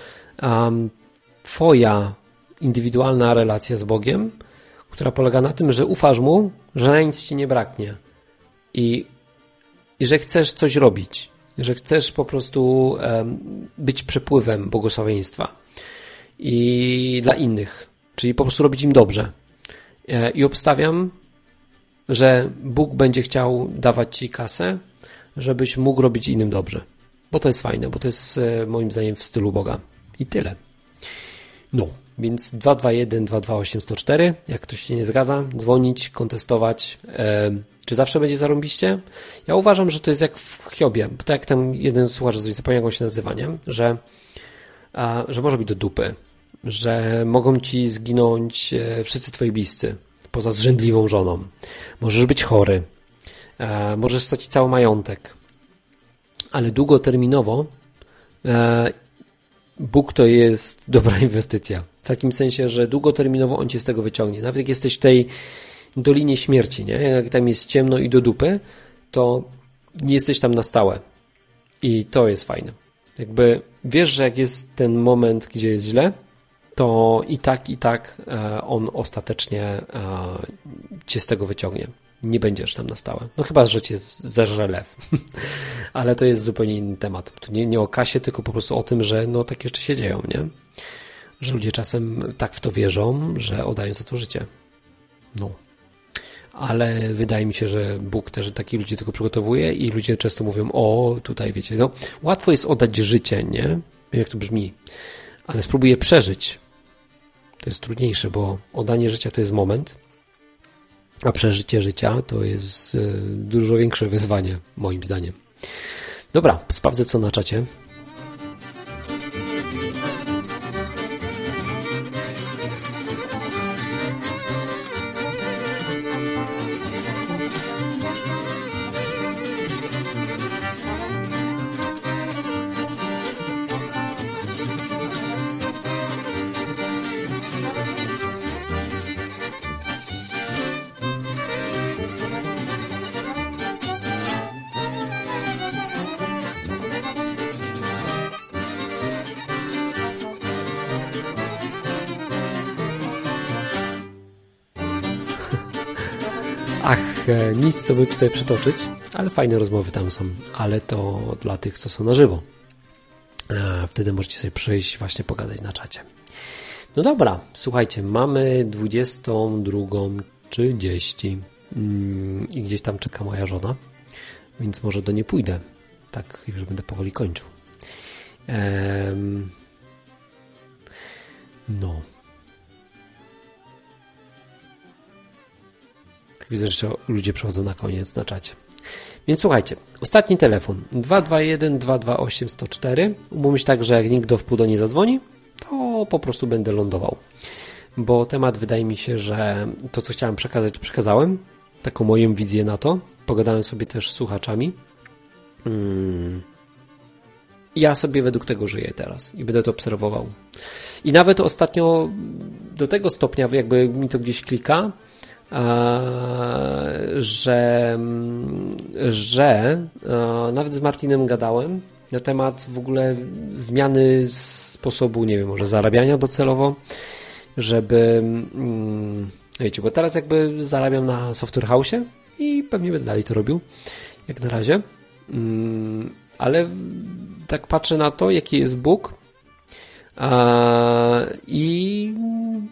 Twoja indywidualna relacja z Bogiem, która polega na tym, że ufasz Mu, że na nic Ci nie braknie. I, i że chcesz coś robić, że chcesz po prostu być przepływem błogosławieństwa i dla innych, czyli po prostu robić im dobrze. E, I obstawiam, że Bóg będzie chciał dawać ci kasę, żebyś mógł robić innym dobrze. Bo to jest fajne, bo to jest e, moim zdaniem w stylu Boga. I tyle. No, więc 221 228 104. Jak ktoś się nie zgadza, dzwonić, kontestować. E, czy zawsze będzie zarąbiście? Ja uważam, że to jest jak w Hiobie. Tak jak tam jeden słuchacz, zapomniał się nazywa, nie? Że, a, że może być do dupy że mogą ci zginąć e, wszyscy twoi bliscy, poza zrzędliwą żoną. Możesz być chory, e, możesz stracić cały majątek, ale długoterminowo e, Bóg to jest dobra inwestycja. W takim sensie, że długoterminowo On cię z tego wyciągnie. Nawet jak jesteś w tej dolinie śmierci, nie? Jak tam jest ciemno i do dupy, to nie jesteś tam na stałe. I to jest fajne. Jakby wiesz, że jak jest ten moment, gdzie jest źle, to i tak, i tak e, on ostatecznie e, cię z tego wyciągnie. Nie będziesz tam na stałe. No chyba, że cię zeżre lew. Ale to jest zupełnie inny temat. To nie, nie o kasie, tylko po prostu o tym, że no takie rzeczy się dzieją, nie? Że ludzie czasem tak w to wierzą, że oddają za to życie. No. Ale wydaje mi się, że Bóg też takich ludzi tylko przygotowuje i ludzie często mówią, o, tutaj wiecie, no, łatwo jest oddać życie, nie? Wiem, jak to brzmi. Ale spróbuję przeżyć to jest trudniejsze, bo oddanie życia to jest moment, a przeżycie życia to jest e, dużo większe wyzwanie, moim zdaniem. Dobra, sprawdzę co na czacie. Co by tutaj przytoczyć, ale fajne rozmowy tam są, ale to dla tych, co są na żywo. E, wtedy możecie sobie przyjść, właśnie pogadać na czacie. No dobra, słuchajcie, mamy 22.30 mm, i gdzieś tam czeka moja żona, więc może do niej pójdę. Tak, już będę powoli kończył. no. Widzę, że ludzie przechodzą na koniec na czacie. Więc słuchajcie, ostatni telefon 221 228 104. Umówmy się tak, że jak nikt do wpół nie zadzwoni, to po prostu będę lądował. Bo temat wydaje mi się, że to co chciałem przekazać, to przekazałem. Taką moją wizję na to. Pogadałem sobie też z słuchaczami. Hmm. Ja sobie według tego żyję teraz i będę to obserwował. I nawet ostatnio do tego stopnia, jakby mi to gdzieś klika, że, że nawet z Martinem gadałem na temat w ogóle zmiany sposobu, nie wiem, może zarabiania docelowo, żeby mm, wiecie, bo teraz jakby zarabiam na Software House i pewnie będę dalej to robił, jak na razie. Mm, ale tak patrzę na to, jaki jest Bóg i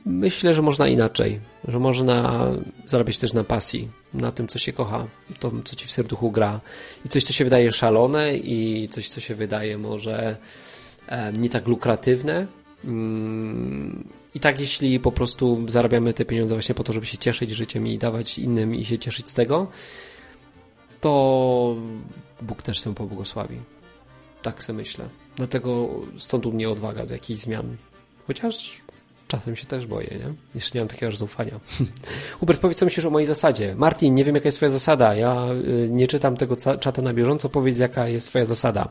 myślę, że można inaczej, że można zarabiać też na pasji, na tym, co się kocha, to, co ci w serduchu gra i coś, co się wydaje szalone i coś, co się wydaje może nie tak lukratywne. Mm, I tak, jeśli po prostu zarabiamy te pieniądze właśnie po to, żeby się cieszyć życiem i dawać innym i się cieszyć z tego, to Bóg też tę pobłogosławi. Tak sobie myślę. Dlatego stąd u mnie odwaga do jakichś zmian. Chociaż czasem się też boję, nie? Jeszcze nie mam takiego aż zaufania. Hubert, powiedz co myślisz o mojej zasadzie. Martin, nie wiem jaka jest twoja zasada. Ja y, nie czytam tego czata na bieżąco. Powiedz jaka jest twoja zasada.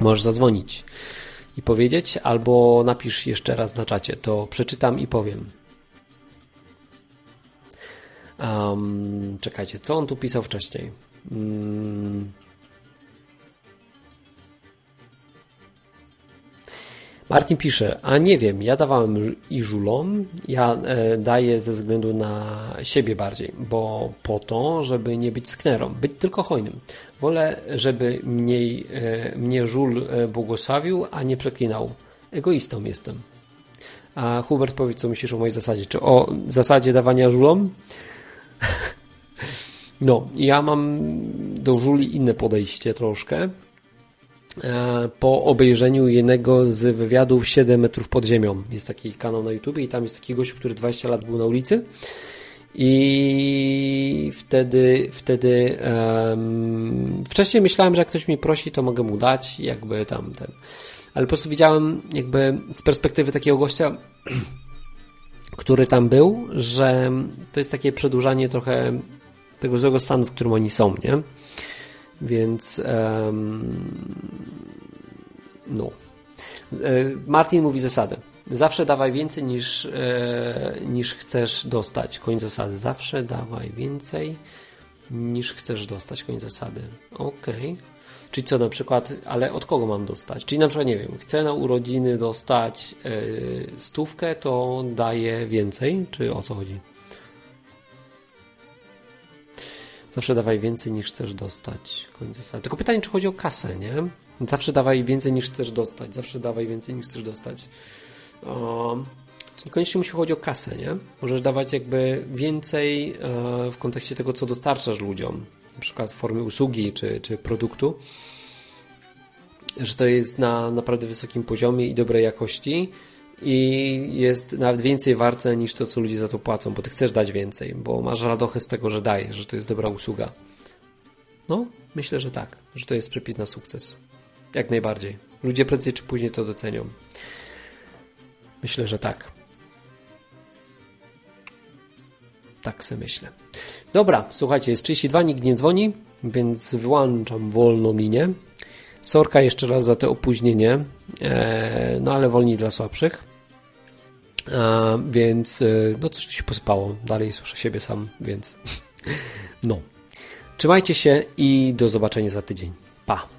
Możesz zadzwonić i powiedzieć, albo napisz jeszcze raz na czacie. To przeczytam i powiem. Um, czekajcie, co on tu pisał wcześniej? Um, Martin pisze, a nie wiem, ja dawałem i żulom, ja e, daję ze względu na siebie bardziej, bo po to, żeby nie być sknerą, być tylko hojnym. Wolę, żeby mniej, e, mnie żul e, błogosławił, a nie przeklinał. Egoistą jestem. A Hubert, powiedz, co myślisz o mojej zasadzie. Czy o zasadzie dawania żulom? No, ja mam do żuli inne podejście troszkę. E, po obejrzeniu jednego z wywiadów 7 metrów pod ziemią. Jest taki kanał na YouTube i tam jest taki gość, który 20 lat był na ulicy. I wtedy, wtedy um, wcześniej myślałem, że jak ktoś mi prosi, to mogę mu dać, jakby tam ten. Ale po prostu widziałem, jakby z perspektywy takiego gościa, który tam był, że to jest takie przedłużanie trochę tego złego stanu, w którym oni są, nie? Więc no. E, Martin mówi zasadę. Zawsze dawaj więcej niż, e, niż chcesz dostać. Koniec zasady. Zawsze dawaj więcej niż chcesz dostać. Koniec zasady. Okej. Okay. Czyli co na przykład, ale od kogo mam dostać? Czyli na przykład, nie wiem, chcę na urodziny dostać e, stówkę, to daję więcej? Czy o co chodzi? Zawsze dawaj więcej niż chcesz dostać. Koniec zasady. Tylko pytanie, czy chodzi o kasę, nie? Zawsze dawaj więcej niż chcesz dostać. Zawsze dawaj więcej niż chcesz dostać. Um, niekoniecznie musi chodzić o kasę, nie? Możesz dawać jakby więcej e, w kontekście tego, co dostarczasz ludziom. Na przykład w formie usługi czy, czy produktu. Że to jest na naprawdę wysokim poziomie i dobrej jakości i jest nawet więcej warte niż to, co ludzie za to płacą, bo ty chcesz dać więcej, bo masz radochę z tego, że dajesz, że to jest dobra usługa. No, myślę, że tak, że to jest przepis na sukces. Jak najbardziej. Ludzie prędzej czy później to docenią. Myślę, że tak. Tak sobie myślę. Dobra, słuchajcie, jest 32, nikt nie dzwoni, więc wyłączam wolną linię. Sorka jeszcze raz za to opóźnienie, e, no ale wolniej dla słabszych. Więc e, no coś tu się posypało. Dalej słyszę siebie sam, więc no. Trzymajcie się i do zobaczenia za tydzień. Pa!